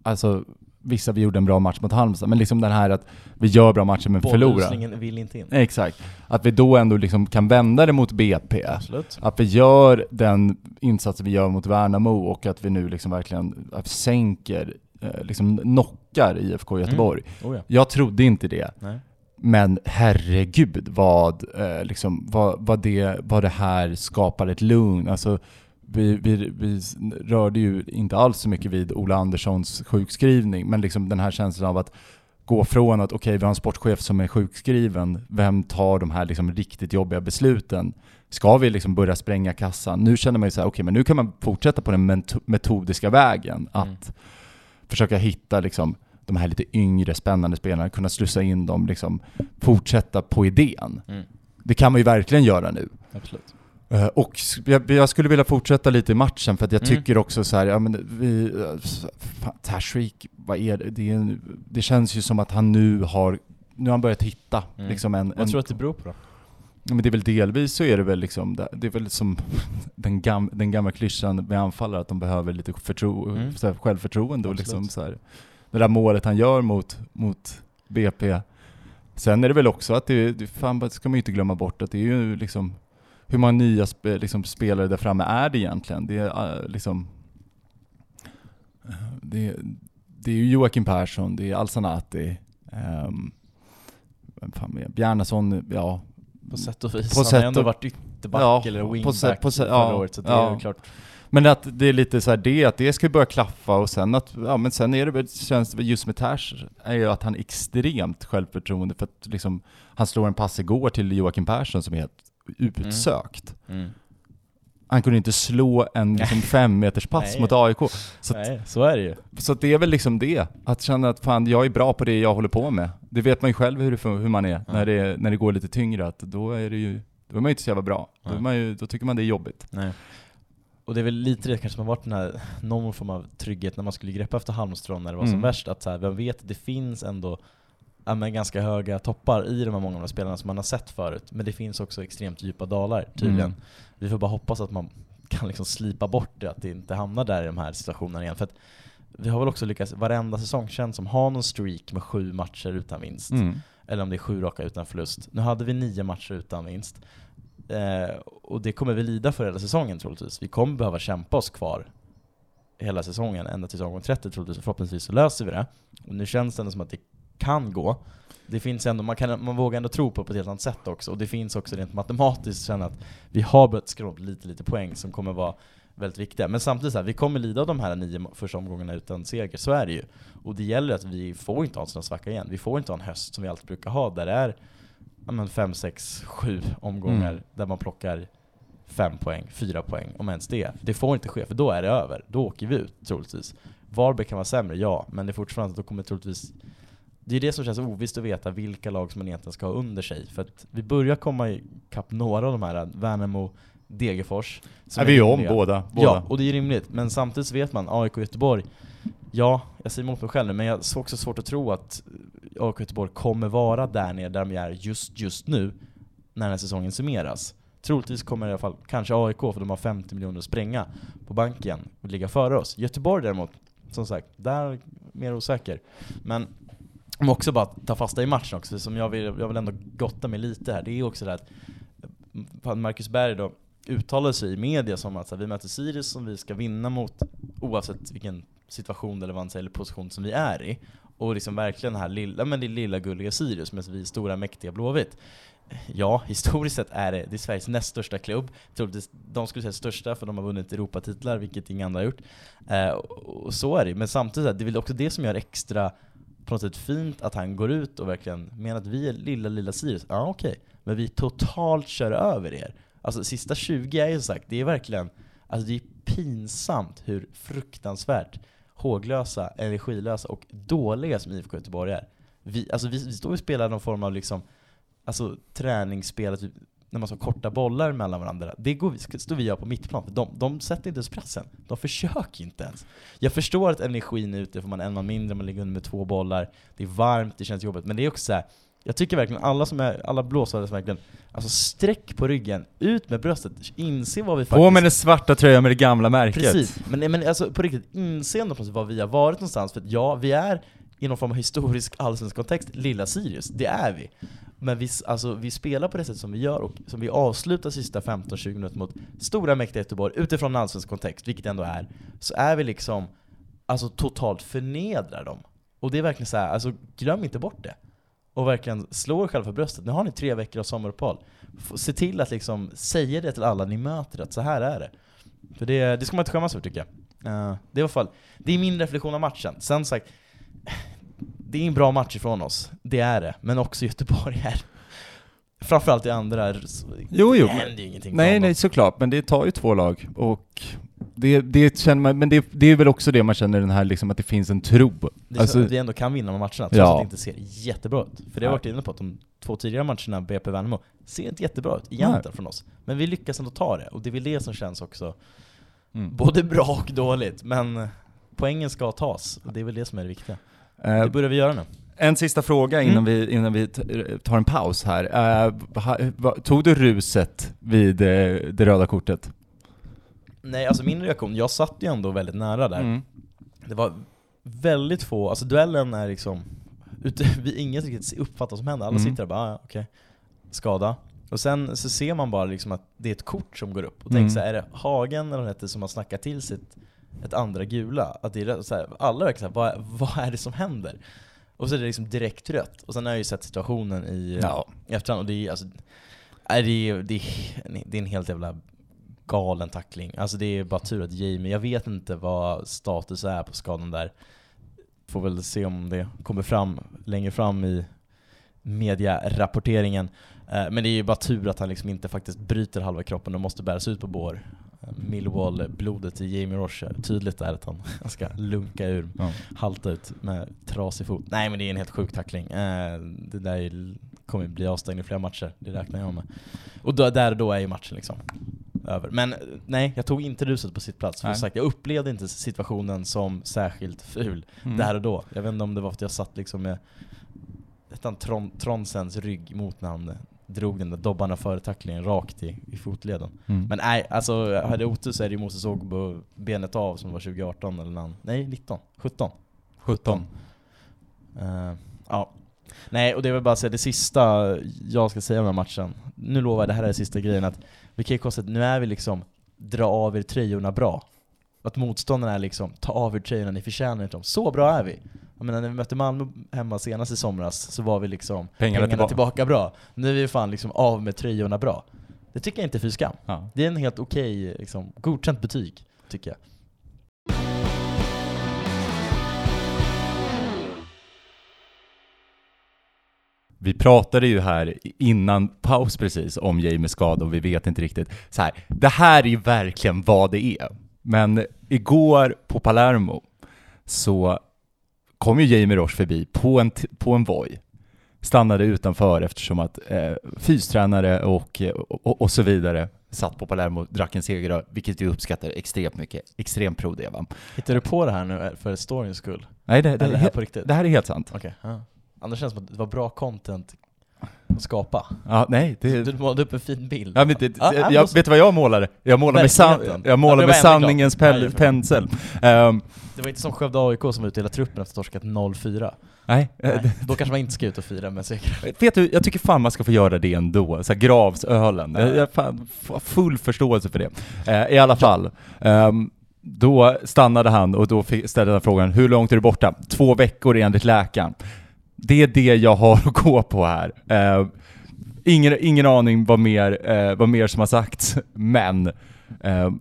S2: alltså vissa vi gjorde en bra match mot Halmstad, men liksom den här att vi gör bra matcher men förlorar.
S1: Vill inte in.
S2: Exakt. Att vi då ändå liksom kan vända det mot BP.
S1: Absolut.
S2: Att vi gör den insatsen vi gör mot Värnamo och att vi nu liksom verkligen sänker, liksom knockar IFK Göteborg.
S1: Oh ja.
S2: Jag trodde inte det.
S1: Nej.
S2: Men herregud vad, eh, liksom, vad, vad, det, vad det här skapar ett lugn. Alltså, vi, vi, vi rörde ju inte alls så mycket vid Ola Anderssons sjukskrivning, men liksom den här känslan av att gå från att okej, vi har en sportchef som är sjukskriven, vem tar de här liksom riktigt jobbiga besluten? Ska vi liksom börja spränga kassan? Nu känner man ju så här, okej, men nu kan man fortsätta på den metodiska vägen, att
S1: Mm.
S2: Försöka hitta liksom de här lite yngre spännande spelarna, kunna slussa in dem, liksom fortsätta på idén.
S1: Mm.
S2: Det kan man ju verkligen göra nu.
S1: Absolut.
S2: Eh, Och jag, jag skulle vilja fortsätta lite i matchen för att jag
S1: Mm.
S2: tycker också så här, ja men vi, eh, Tashreeq, vad är det? Det, är en, det känns ju som att han nu har, nu har han börjat hitta
S1: Mm.
S2: liksom en,
S1: Vad
S2: en
S1: tror du att det beror på då?
S2: Men det är väl delvis så är det väl liksom, det är väl som den, gam, den gamla klyschan med anfallare att de behöver lite förtro,
S1: Mm.
S2: så här, självförtroende och liksom så här, det där målet han gör mot, mot BP. Sen är det väl också att det, det fan, ska man ju inte glömma bort att det är ju liksom hur många nya spe, liksom, spelare där framme är det egentligen? Det är eh, liksom det, det är ju Joakim Persson, det är Alsanati, um, mer? Bjarnason, ja,
S1: På sätt och vis.
S2: På
S1: han har ändå
S2: och-
S1: varit ytterback
S2: Ja,
S1: eller
S2: på
S1: wingback
S2: sätt- på sätt-
S1: förra
S2: ja,
S1: året, så det
S2: ja.
S1: är klart.
S2: Men att det är lite så här det, att det ska börja klaffa och sen att, ja men sen är det väl, känns det just med Tash, är ju att han är extremt självförtroende för att liksom, han slår en pass igår till Joakim Persson som är helt utsökt.
S1: Mm.
S2: Han kunde inte slå en liksom, fem meters pass
S1: Nej.
S2: mot AIK. Så, att,
S1: Nej, så är det ju.
S2: så det är väl liksom det, att känna att fan, jag är bra på det jag håller på med. Det vet man ju själv hur, det, hur man är,
S1: Ja.
S2: när, det, när det går lite tyngre, att då är det ju, då är man ju inte så jävla bra. Då, är
S1: Nej.
S2: man ju, då tycker man det är jobbigt.
S1: Nej. Och det är väl lite det kanske som har varit den här, någon form av trygghet när man skulle greppa efter halmstrån när det var som
S2: Mm.
S1: värst, att så här, man vet det finns ändå ja, men ganska höga toppar i de här många av de spelarna som man har sett förut, men det finns också extremt djupa dalar tydligen.
S2: Mm.
S1: Vi får bara hoppas att man kan liksom slipa bort det, att det inte hamnar där i de här situationerna igen. För att vi har väl också lyckats, varenda säsong känns som, ha någon streak med sju matcher utan vinst.
S2: Mm.
S1: Eller om det är sju raka utan förlust. Nu hade vi nio matcher utan vinst. Eh, och det kommer vi lida för hela säsongen troligtvis. Vi kommer behöva kämpa oss kvar hela säsongen, ända till omgång 30 troligtvis. Förhoppningsvis så löser vi det. Och nu känns det ändå som att det kan gå. Det finns ändå, man, kan, man vågar ändå tro på det på ett helt annat sätt också. Och det finns också rent matematiskt känna att vi har börjat skruva upp lite, lite poäng som kommer vara väldigt viktiga. Men samtidigt så här, vi kommer lida av de här nio första omgångarna utan seger, så är det ju. Och det gäller att vi får inte ha en sån svacka igen. Vi får inte ha en höst som vi alltid brukar ha, där det är ja, men fem, sex, sju omgångar
S2: Mm.
S1: där man plockar fem poäng, fyra poäng, om ens det. Det får inte ske, för då är det över. Då åker vi ut, troligtvis. Varberg kan vara sämre, ja, men det är fortfarande att då kommer troligtvis det är det som känns ovisst att veta vilka lag som man egentligen ska ha under sig. För att vi börjar komma ikapp några av de här, Värnamo, Degerfors. som
S2: Är vi är om båda. båda.
S1: Ja, och det är rimligt. Men samtidigt så vet man, AIK och Göteborg, ja, jag säger emot mig själv nu, men jag har också svårt att tro att AIK och Göteborg kommer vara där nere där de är just, just nu, när den här säsongen summeras. Troligtvis kommer i alla fall, kanske AIK, för de har 50 miljoner att spränga på banken och ligga före oss. Göteborg däremot, som sagt, där är mer osäker. Men om också bara ta fasta i matchen också, som jag vill, jag vill ändå gotta mig lite här, det är också det att Marcus Berg då uttalade sig i media som att så här, vi möter Sirius som vi ska vinna mot oavsett vilken situation eller, vad eller position som vi är i. Och liksom verkligen här lilla, men det lilla gulliga Sirius medan vi är stora mäktiga Blåvitt. Ja, historiskt sett är det, det är Sveriges näst största klubb. Troligtvis, de skulle säga största för de har vunnit Europatitlar, vilket inga andra har gjort. Eh, och, och så är det Men samtidigt, det är väl också det som gör extra på något sätt fint att han går ut och verkligen menar att vi är lilla, lilla Sirius. Ja, okej. Men vi totalt kör över er. Alltså sista 20 är ju som sagt, det är verkligen, alltså det är pinsamt hur fruktansvärt håglösa, energilösa och dåliga som IFK Göteborg är. Vi, alltså vi, vi står och spelar någon form av liksom, alltså träningsspel, typ, när man ska korta bollar mellan varandra. Det går, vi- står vi och gör på mittplan, för de, de sätter inte ens pressen. De försöker inte ens. Jag förstår att energin är ute, för man är en man mindre, man ligger under med två bollar, det är varmt, det känns jobbigt, men det är också så här. jag tycker verkligen alla som är, alla blåsare som verkligen, alltså sträck på ryggen, ut med bröstet, inse vad vi faktiskt
S2: På med den svarta tröjan med det gamla märket.
S1: Precis, men, men alltså på riktigt, inse ändå var vi har varit någonstans, för att ja, vi är i någon form av historisk allsvensk kontext, lilla Sirius, det är vi. Men vi, alltså, vi spelar på det sätt som vi gör och som vi avslutar sista 15-20 minuter mot stora mäktiga Göteborg utifrån en allsvensk kontext, vilket det ändå är, så är vi liksom alltså totalt förnedrar dem. Och det är verkligen så här, alltså glöm inte bort det. Och verkligen slå er själva för bröstet. Nu har ni tre veckor av sommaruppehåll. Se till att liksom säga det till alla ni möter, att så här är det. För det, det ska man inte skämmas för tycker jag. Uh, det är i alla fall, det är min reflektion av matchen. Sen sagt, det är en bra match ifrån oss, det är det. Men också Göteborg är, framförallt i andra,
S2: Jo, jo.
S1: det händer ju ingenting
S2: Nej, nej, såklart. Men det tar ju två lag. Och det, det känner man, men det, det är väl också det man känner den här liksom att det finns en tro.
S1: Det är så
S2: Alltså,
S1: vi ändå kan vinna matcherna, trots
S2: Ja.
S1: att det inte ser jättebra ut. För det har jag varit inne på, att de två tidigare matcherna, BP Värnamo, ser inte jättebra ut egentligen från oss. Men vi lyckas ändå ta det, och det är väl det som känns också
S2: mm.
S1: både bra och dåligt. Men poängen ska tas, och det är väl det som är det viktiga.
S2: Eh,
S1: Det börjar vi göra nu.
S2: En sista fråga innan
S1: Mm.
S2: vi, innan vi tar en paus här. Eh, tog du ruset vid eh, det röda kortet?
S1: Nej, alltså min reaktion, jag satt ju ändå väldigt nära där.
S2: Mm.
S1: Det var väldigt få, alltså duellen är liksom, ute, vi inget riktigt uppfattar som händer. Alla
S2: Mm.
S1: sitter där och bara, ah, okej, skada. Och sen så ser man bara liksom att det är ett kort som går upp. Och tänker
S2: Mm.
S1: så här, är det Hagen eller vad heter som har snackat till sitt ett andra gula? Att det är så här, alla verkar såhär, vad, vad är det som händer? Och så är det liksom direkt rött. Och sen har jag ju sett situationen i,
S2: Ja.
S1: i efterhand, och det är alltså, nej, det är, det, är, det är en helt jävla galen tackling. Alltså det är bara tur att Jamie, jag vet inte vad status är på skadan där. Får väl se om det kommer fram längre fram i mediarapporteringen. Eh, Men det är ju bara tur att han liksom inte faktiskt bryter halva kroppen och måste bäras ut på bår. Millwall-blodet i Jamie Roche, tydligt där att han ska lunka ur,
S2: Ja.
S1: halta ut med trasig fot. Nej men det är en helt sjuk tackling. Eh, Det där är- kommer bli avstängd i flera matcher, det räknar jag med. Och då, där och då är ju matchen liksom över. Men eh, nej, jag tog inte ruset på sitt plats. För sagt, jag upplevde inte situationen som särskilt ful
S2: Mm.
S1: där och då. Jag vet inte om det var för att jag satt liksom med Tron, Tronsens rygg mot när han drog den där dobbarna före tacklingen rakt i, i fotleden.
S2: Mm.
S1: Men nej, alltså hade otur så är det ju Moses Ogbo benet av som var 2018 eller när han, nej 19, 17.
S2: 17.
S1: Eh, ja. Nej, och det är väl bara att säga det sista jag ska säga om den här matchen. Nu lovar jag, det här är den sista grejen, att vi kan ju konstatera att nu är vi liksom dra av er tröjorna bra. Att motståndarna är liksom, ta av er tröjorna, ni förtjänar inte dem. Så bra är vi. Jag menar när vi mötte Malmö hemma senast i somras så var vi liksom
S2: Pengarna
S1: pengarna,
S2: tillbaka.
S1: tillbaka. bra. Nu är vi fan liksom av med tröjorna bra. Det tycker jag inte är fy skam.
S2: Ja.
S1: Det är en helt okej, liksom, godkänt betyg. tycker jag.
S2: Vi pratade ju här innan paus precis om James skada och vi vet inte riktigt. Så här, det här är ju verkligen vad det är. Men igår på Palermo så kom ju Jamie Roche förbi på en, på en Voi. Stannade utanför eftersom att eh, fystränare och, och, och så vidare satt på Palermo och drack en seger, vilket vi uppskattar extremt mycket. Extremt pro det va?
S1: Hittar du på det här nu för storyns skull?
S2: Nej, det, det,
S1: det här på riktigt?
S2: det här är helt sant.
S1: Okej, ja. Annars känns det som att det var bra content skapa.
S2: Ja, nej, det,
S1: Du målade upp en fin bild.
S2: Ja, men det,
S1: Ja,
S2: jag,
S1: jag måste-
S2: vet du vad jag målade? Jag målade med, san, jag målade
S1: Ja,
S2: med sanningens pel, pensel. Ehm,
S1: Det var inte som Skövde AIK som hela truppen efter torskat 0-4.
S2: nej,
S1: Nej, då kanske man inte ska ut och fira med seger.
S2: vet du, jag tycker fan man ska få göra det ändå. Så här, gravsölen. Jag, jag fan, har full förståelse för det. Eh, I alla fall. ehm, då stannade han och då ställde han frågan, hur långt är du borta? Två veckor enligt läkaren. Det är det jag har att gå på här. Eh, ingen, ingen aning vad mer, eh, vad mer som har sagts, men eh,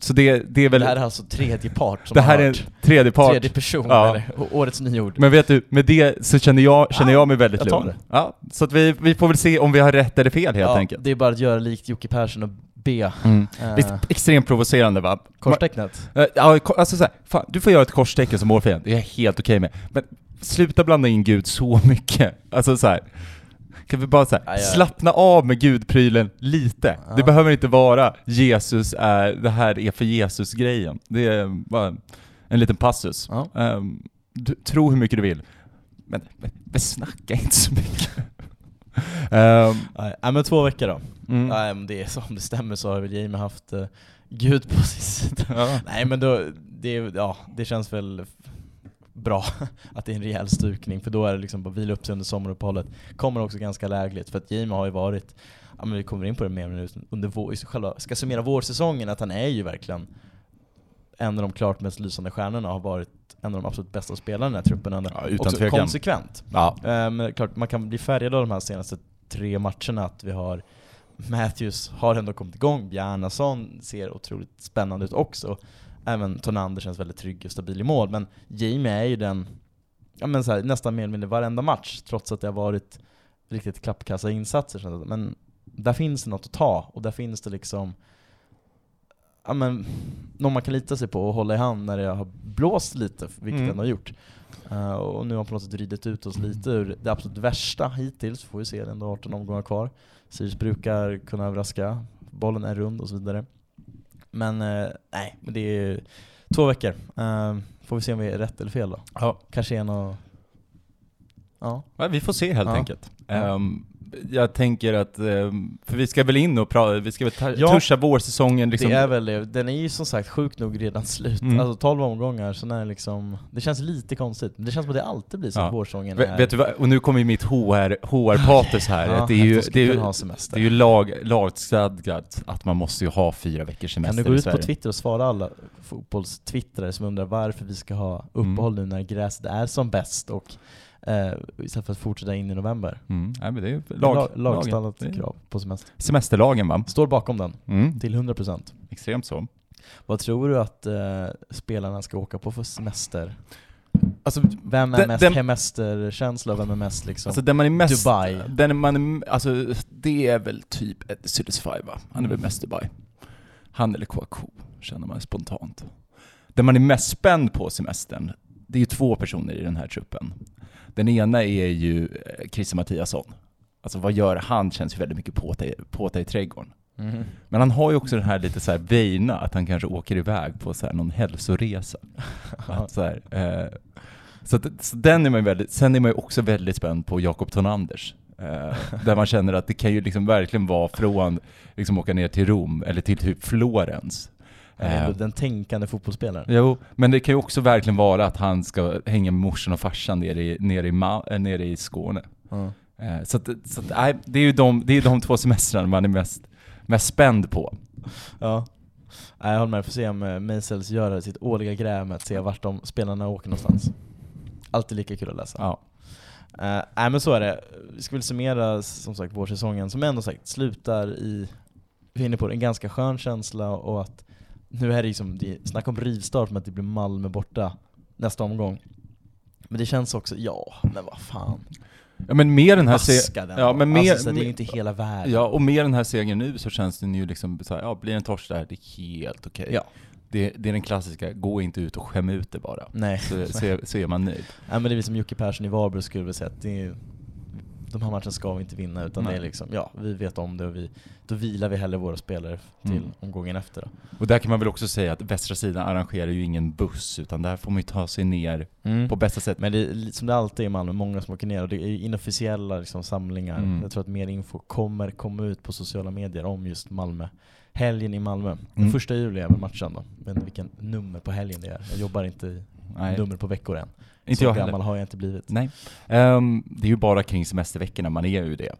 S2: så det, det är väl...
S1: Det här är alltså tredje part som
S2: det
S1: har
S2: här är en
S1: hört.
S2: tredje part.
S1: Tredje person,
S2: Ja.
S1: eller årets nyord.
S2: Men vet du, med det så känner jag, känner jag mig väldigt
S1: jag tar
S2: lugn.
S1: det.
S2: Ja, så att vi, vi får väl se om vi har rätt eller fel helt enkelt.
S1: Det är bara att göra likt Jocke Persson och be.
S2: Mm.
S1: Eh,
S2: extremt provocerande va?
S1: Korstecknet.
S2: Eh, Ja, ko- alltså så här, fan, du får göra ett korstecken som målfiende, det är jag helt okej med. Men sluta blanda in Gud så mycket. Alltså så här. Kan vi bara så här, slappna av med gudprylen lite. Det behöver inte vara Jesus är, det här är för Jesus-grejen. Det är bara en liten passus. Ehm, du, tro hur mycket du vill. Men, men, men snacka inte så mycket. Ehm,
S1: Nej, men två veckor då.
S2: mm.
S1: Nej, men det är så, om det stämmer så har väl Jamie haft eh, Gud på sin sida.
S2: Ja.
S1: Nej men då, det, ja, det känns väl bra att det är en rejäl stukning, för då är det liksom bara vila upp sig under sommaruppehållet. Kommer också ganska lägligt, för att Jamie har ju varit, ja men vi kommer in på det mer nu, under vår, själva, ska summera vårsäsongen, att han är ju verkligen en av de klart mest lysande stjärnorna, har varit en av de absolut bästa spelarna i den här truppen.
S2: Ja, utan
S1: också
S2: tvekan.
S1: konsekvent.
S2: Ja.
S1: Eh, Men klart, man kan bli färgad av de här senaste tre matcherna, att vi har Matthews har ändå kommit igång, Bjarnason ser otroligt spännande ut också. Även Tonander känns väldigt trygg och stabil i mål, men Jamie är ju den, ja men så här, nästan mer eller mindre varenda match, trots att det har varit riktigt klappkassa insatser. känns det. Men där finns det något att ta, och där finns det liksom ja men, någon man kan lita sig på och hålla i hand när det har blåst lite, vilket
S2: Mm.
S1: den har gjort. Eh, och nu har på något sätt ridit ut oss lite ur det absolut värsta hittills, får vi se, det är ändå 18 omgångar kvar. Sirius brukar kunna överraska, bollen är rund och så vidare. Men eh, nej, men det är två veckor. Eh, får vi se om vi är rätt eller fel då.
S2: Ja.
S1: Kanske en och... Ja.
S2: Ja, vi får se helt
S1: Ja.
S2: enkelt.
S1: Ja.
S2: Jag tänker att, ehm, för vi ska väl in och prata, vi ska väl ta,
S1: Ja.
S2: tuscha vårsäsongen liksom.
S1: Det är väl det. Den är ju som sagt sjukt nog redan slut.
S2: Mm.
S1: Alltså 12 omgångar, så när det liksom... Det känns lite konstigt. Det känns som att det alltid blir så
S2: Ja. Ve-
S1: är...
S2: Vet du vad, och nu kommer ju mitt HR, HR-patos här.
S1: Ja,
S2: det är ju, det är ju, det är ju lag, lagstadgat att man måste ju ha fyra veckors
S1: Kan
S2: semester
S1: du gå ut på. Twitter och svara alla fotbollstwittrare som undrar varför vi ska ha uppehåll nu när gräset är som bäst och eh, istället för att fortsätta in i november?
S2: Mm. Nej, men det är
S1: Lag,
S2: lag,
S1: lagstadgat krav på semester.
S2: Semesterlagen va?
S1: Står bakom den,
S2: Mm.
S1: till 100%.
S2: Extremt så.
S1: Vad tror du att eh, spelarna ska åka på för semester?
S2: Alltså,
S1: Vem är
S2: Den-
S1: mest
S2: den-
S1: hemesterkänsla och vem är mest liksom
S2: alltså den man är mest...
S1: Dubai?
S2: Den man är, alltså det är väl typ Sudisfy va? Han är väl mest Dubai. Han eller Kouakou, känner man spontant. Den man är mest spänd på semestern, det är ju två personer i den här truppen. Den ena är ju eh, Christer Mattiasson. Alltså vad gör han? Känns ju väldigt mycket påta i, påta i trädgården.
S1: Mhm.
S2: Men han har ju också den här lite så här veina, att han kanske åker iväg på så här någon hälsoresa. Att så här, eh, så, att, så den är man väldigt, sen är man ju också väldigt spänd på Jakob Tonanders. Eh, där man känner att det kan ju liksom verkligen vara från, liksom åka ner till Rom, eller till typ Florens.
S1: Ändå
S2: Eh,
S1: den tänkande fotbollsspelaren.
S2: Jo, men det kan ju också verkligen vara att han ska hänga med morsan och farsan nere i, nere i, Ma- eh, nere i Skåne. Eh, så att, så att, nej, det är ju de, det är de två semestrarna man är mest, mest spänd på.
S1: Ja. Nej, jag håller med, får se om eh, Meisels gör sitt årliga gräv med att se vart de spelarna åker någonstans. Alltid lika kul att läsa.
S2: Ja.
S1: Eh, nej men så är det. Vi ska väl summera som sagt vårsäsongen som ändå sagt slutar i, vi är inne på det, en ganska skön känsla och att nu är det liksom, det är snack om rivstart med att det blir Malmö borta nästa omgång. Men det känns också, ja, men vad fan.
S2: Ja men med den här
S1: Vaska
S2: se-
S1: den
S2: ja,
S1: då.
S2: men med,
S1: alltså, så det är ju inte hela världen.
S2: Ja, och med den här segern nu så känns den ju liksom så här, ja blir det en torsk där, det är helt okej.
S1: Ja.
S2: Det, det är den klassiska, gå inte ut och skäm ut det bara.
S1: Nej.
S2: Så, så, så är man nöjd.
S1: Nej men det är som Jocke Persson i Varberg skulle väl säga att det är, de här matcherna ska vi inte vinna utan
S2: Nej.
S1: det är liksom, ja vi vet om det och vi, då vilar vi hellre våra spelare till
S2: Mm.
S1: omgången efter då.
S2: Och där kan man väl också säga att västra sidan arrangerar ju ingen buss, utan där får man ju ta sig ner på bästa sätt.
S1: Men det är som det alltid är i Malmö, många som åker ner och det är inofficiella liksom, samlingar.
S2: Mm.
S1: Jag tror att mer info kommer komma ut på sociala medier om just Malmö. Helgen i Malmö. Den
S2: Mm.
S1: första juli är väl matchen då. Jag vet inte vilken nummer på helgen det är. Jag jobbar inte i
S2: Nej,
S1: nummer på veckor än.
S2: Inte
S1: Så
S2: jag
S1: gammal
S2: heller.
S1: har jag inte blivit.
S2: Nej. Ehm, det är ju bara kring semesterveckorna man är ju det.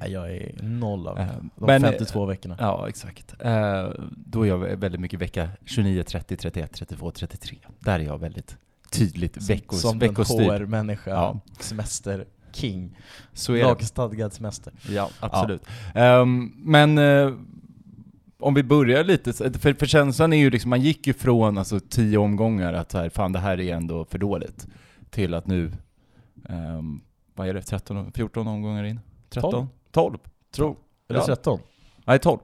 S1: Nej, jag är noll av
S2: eh,
S1: de
S2: men,
S1: 52 veckorna.
S2: Ja, exakt. Eh, då är jag väldigt mycket vecka 29, 30, 31, 32, 33. Där är jag väldigt tydligt veckos,
S1: Som en
S2: veckostyrd.
S1: HR-människa,
S2: Ja.
S1: semester, king.
S2: Så är det.
S1: Lagstadgad semester.
S2: Ja, absolut. Ehm, men eh, om vi börjar lite, för, för känslan är ju liksom, man gick ju från alltså tio omgångar att så här, fan det här är ändå för dåligt, till att nu, ehm, vad är det, 13, 14 omgångar in? 13?
S1: Tolv.
S2: 12?
S1: Tro. Eller
S2: Ja.
S1: 13.
S2: Nej, 12.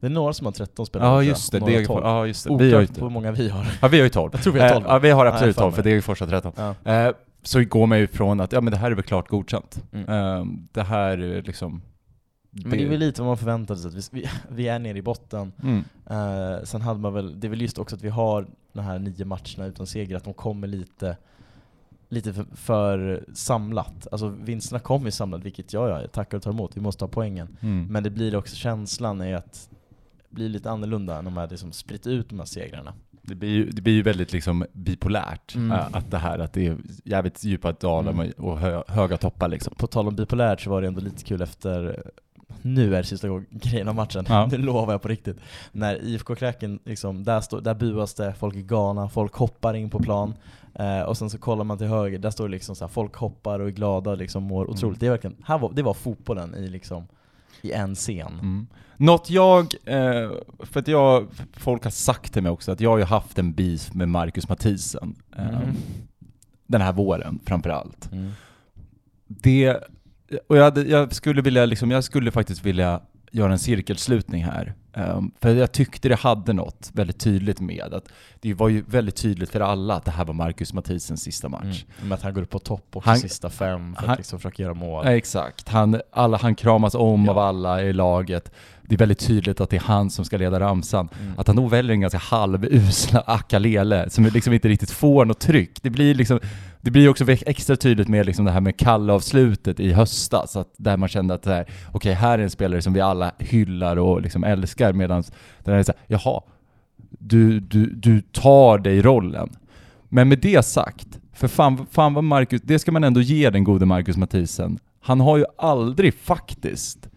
S1: Det är några som har 13 spelare.
S2: Ja
S1: tror
S2: just det, Degerfors.
S1: 12.
S2: Ja just det. Vi har ju
S1: på hur många vi har.
S2: Ja vi har ju 12.
S1: Jag tror vi har 12.
S2: Eh, ja vi har
S1: Nej,
S2: absolut
S1: fan
S2: 12 för. Degerfors har 13.
S1: Ja.
S2: Eh, så går man ju från att, ja men det här är väl klart godkänt.
S1: Mm.
S2: Ehm, det här är liksom...
S1: Men det är väl lite vad man förväntade sig, att vi, vi, är nere i botten.
S2: Mm.
S1: Eh, sen hade man väl, det är väl just också att vi har de här nio matcherna utan seger, att de kommer lite lite för, för samlat. Alltså vinsterna kommer ju samlat, vilket jag, jag tackar och tar emot. Vi måste ha poängen.
S2: Mm.
S1: Men det blir också, känslan är att det blir lite annorlunda när de har liksom spritt ut de här segrarna.
S2: Det blir, ju, det blir ju väldigt liksom bipolärt,
S1: Mm.
S2: eh, att det här att det är jävligt djupa dalar
S1: Mm.
S2: och hö, höga toppar liksom.
S1: På tal om bipolärt så var det ändå lite kul efter nu är det sista grejen av matchen,
S2: Ja.
S1: det lovar jag på riktigt. När IFK Kräken, liksom, där, står, där buas det, folk är galna, folk hoppar in på plan. Eh, och sen så kollar man till höger, där står det liksom så här, folk hoppar och är glada och liksom mår otroligt.
S2: Mm.
S1: Det, är verkligen, här var, det var fotbollen i, liksom, i en scen.
S2: Mm. Något jag, eh, för att jag, folk har sagt till mig också att jag har ju haft en beef med Marcus Mathisen. Eh,
S1: Mhm.
S2: Den här våren framförallt.
S1: Mm.
S2: Det, och jag, hade, jag skulle vilja liksom, jag skulle faktiskt vilja göra en cirkelslutning här. Ehm, för jag tyckte det hade något väldigt tydligt med att det var ju väldigt tydligt för alla att det här var Marcus Mathisens sista match.
S1: Mm. Med att han går upp på topp också
S2: Han-
S1: sista fem för
S2: han-
S1: att liksom försöka göra mål.
S2: Exakt. Han, alla, han kramas om
S1: Ja.
S2: av alla i laget. Det är väldigt tydligt att det är han som ska leda ramsan.
S1: Mm.
S2: Att han då väljer en ganska halvusla Akalele som liksom inte riktigt får något tryck. Det blir liksom det blir också extra tydligt med liksom det här med kallavslutet i höstas, att där man kände att det här, okej, här är en spelare som vi alla hyllar och liksom älskar, medan den här är såhär, jaha, du, du, du tar dig rollen. Men med det sagt, för fan, fan vad Marcus, det ska man ändå ge den gode Marcus Mathisen. Han har ju aldrig faktiskt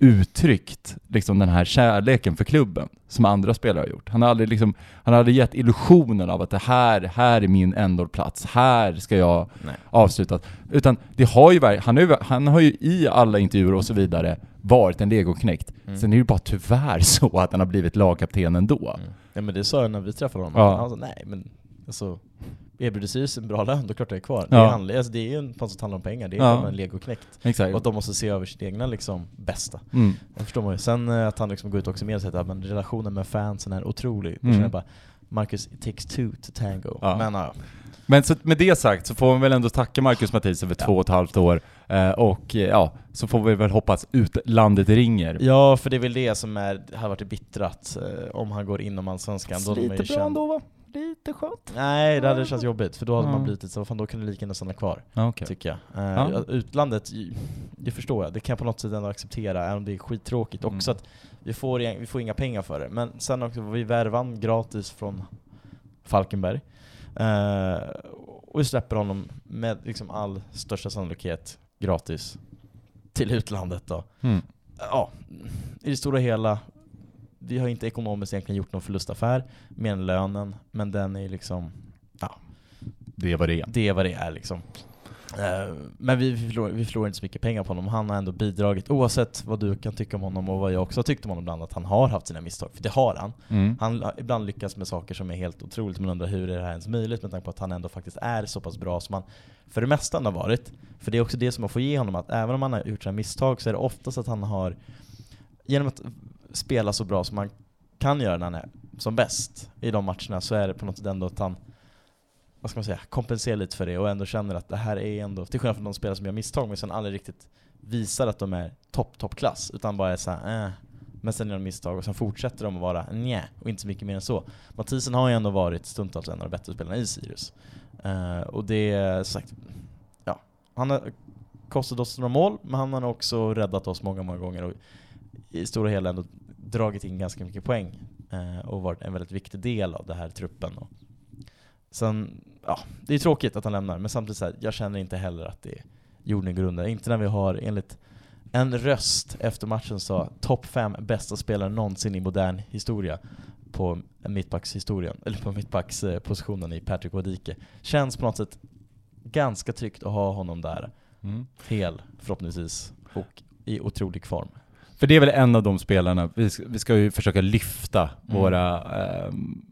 S2: uttryckt liksom den här kärleken för klubben som andra spelare har gjort. Han har aldrig, liksom, han har aldrig gett illusionen av att det här, här är min ändåplats, här ska jag
S1: Nej.
S2: avsluta. Utan det har ju, han, har ju, han har ju i alla intervjuer och så vidare varit en legoknäckt.
S1: Mm.
S2: Sen är det ju bara tyvärr så att han har blivit lagkapten ändå.
S1: Mm. Ja men det sa jag när vi träffade honom.
S2: Ja.
S1: Han sa nej men alltså erbjuder sig en bra lön, då är klart jag är kvar.
S2: Ja.
S1: Det, handlar, alltså, det är ju en fast som handlar om pengar, det är
S2: Ja.
S1: en legoknäckt.
S2: Exakt.
S1: Och att de måste se över sitt egna liksom bästa.
S2: Mm.
S1: Det förstår man ju. Sen eh, att han liksom går ut också med och säger att men relationen med fansen är otrolig. Då
S2: Mm.
S1: känner jag bara, Marcus, it takes two to tango.
S2: Ja.
S1: Men ja,
S2: Men så med det sagt så får man väl ändå tacka Marcus Mathisen för
S1: Ja.
S2: två och ett halvt år. Eh, och eh, ja, så får vi väl hoppas utlandet ringer.
S1: ja för det är väl det som är, har varit bittrat eh, om han går inom Allsvenskan.
S2: Lite bra ändå va? Lite skönt.
S1: Nej, det hade känts jobbigt, för då hade
S2: Ja.
S1: man blivit så fan då kan du lika gärna stanna kvar.
S2: Ja, okej.
S1: tycker jag. Eh,
S2: Ja.
S1: Utlandet, det förstår jag. Det kan jag på något sätt ändå acceptera, även om det är skittråkigt.
S2: Mm.
S1: Också att vi får, vi får inga pengar för det. Men sen också, vi värvan gratis från Falkenberg. Eh, och vi släpper honom med liksom all största sannolikhet gratis till utlandet då.
S2: Mm.
S1: Ja, i det stora hela, vi har inte ekonomiskt egentligen gjort någon förlustaffär, än lönen, men den är liksom,
S2: Det är vad det är.
S1: det är vad det är liksom. Eh, Men vi, vi, förlorar, vi förlorar inte så mycket pengar på honom, han har ändå bidragit, oavsett vad du kan tycka om honom och vad jag också har tyckt om honom ibland, att han har haft sina misstag, för det har han.
S2: Mm.
S1: Han har ibland lyckas med saker som är helt otroligt, man undrar hur är det här ens möjligt med tanke på att han ändå faktiskt är så pass bra som han för det mesta har varit. För det är också det som man får ge honom, att även om han har gjort sina misstag så är det oftast att han har, genom att spela så bra som man kan göra när han är som bäst i de matcherna, så är det på något sätt ändå att han vad ska man säga, kompenserar lite för det och ändå känner att det här är ändå, till skillnad från de spelare som gör misstag men sen aldrig riktigt visar att de är topp, toppklass, utan bara är såhär eh, men sen gör de misstag och sen fortsätter de att vara nja och inte så mycket mer än så. Mathisen har ju ändå varit stundtals en av de bättre spelarna i Sirius. Uh, och det är som sagt, ja, han har kostat oss några mål, men han har också räddat oss många, många gånger och i stora hela ändå dragit in ganska mycket poäng eh, och varit en väldigt viktig del av den här truppen. Och sen, ja, det är tråkigt att han lämnar, men samtidigt så här, jag känner inte heller att det är jorden går under. Inte när vi har enligt en röst efter matchen sa topp fem bästa spelare någonsin i modern historia på mittbackshistorien, eller på mittbackspositionen i Patrick Wadike. Känns på något sätt ganska tryggt att ha honom där,
S2: Mm.
S1: hel förhoppningsvis, och i otrolig form.
S2: För det är väl en av de spelarna, vi ska, vi ska ju försöka lyfta
S1: Mm.
S2: våra, ehm,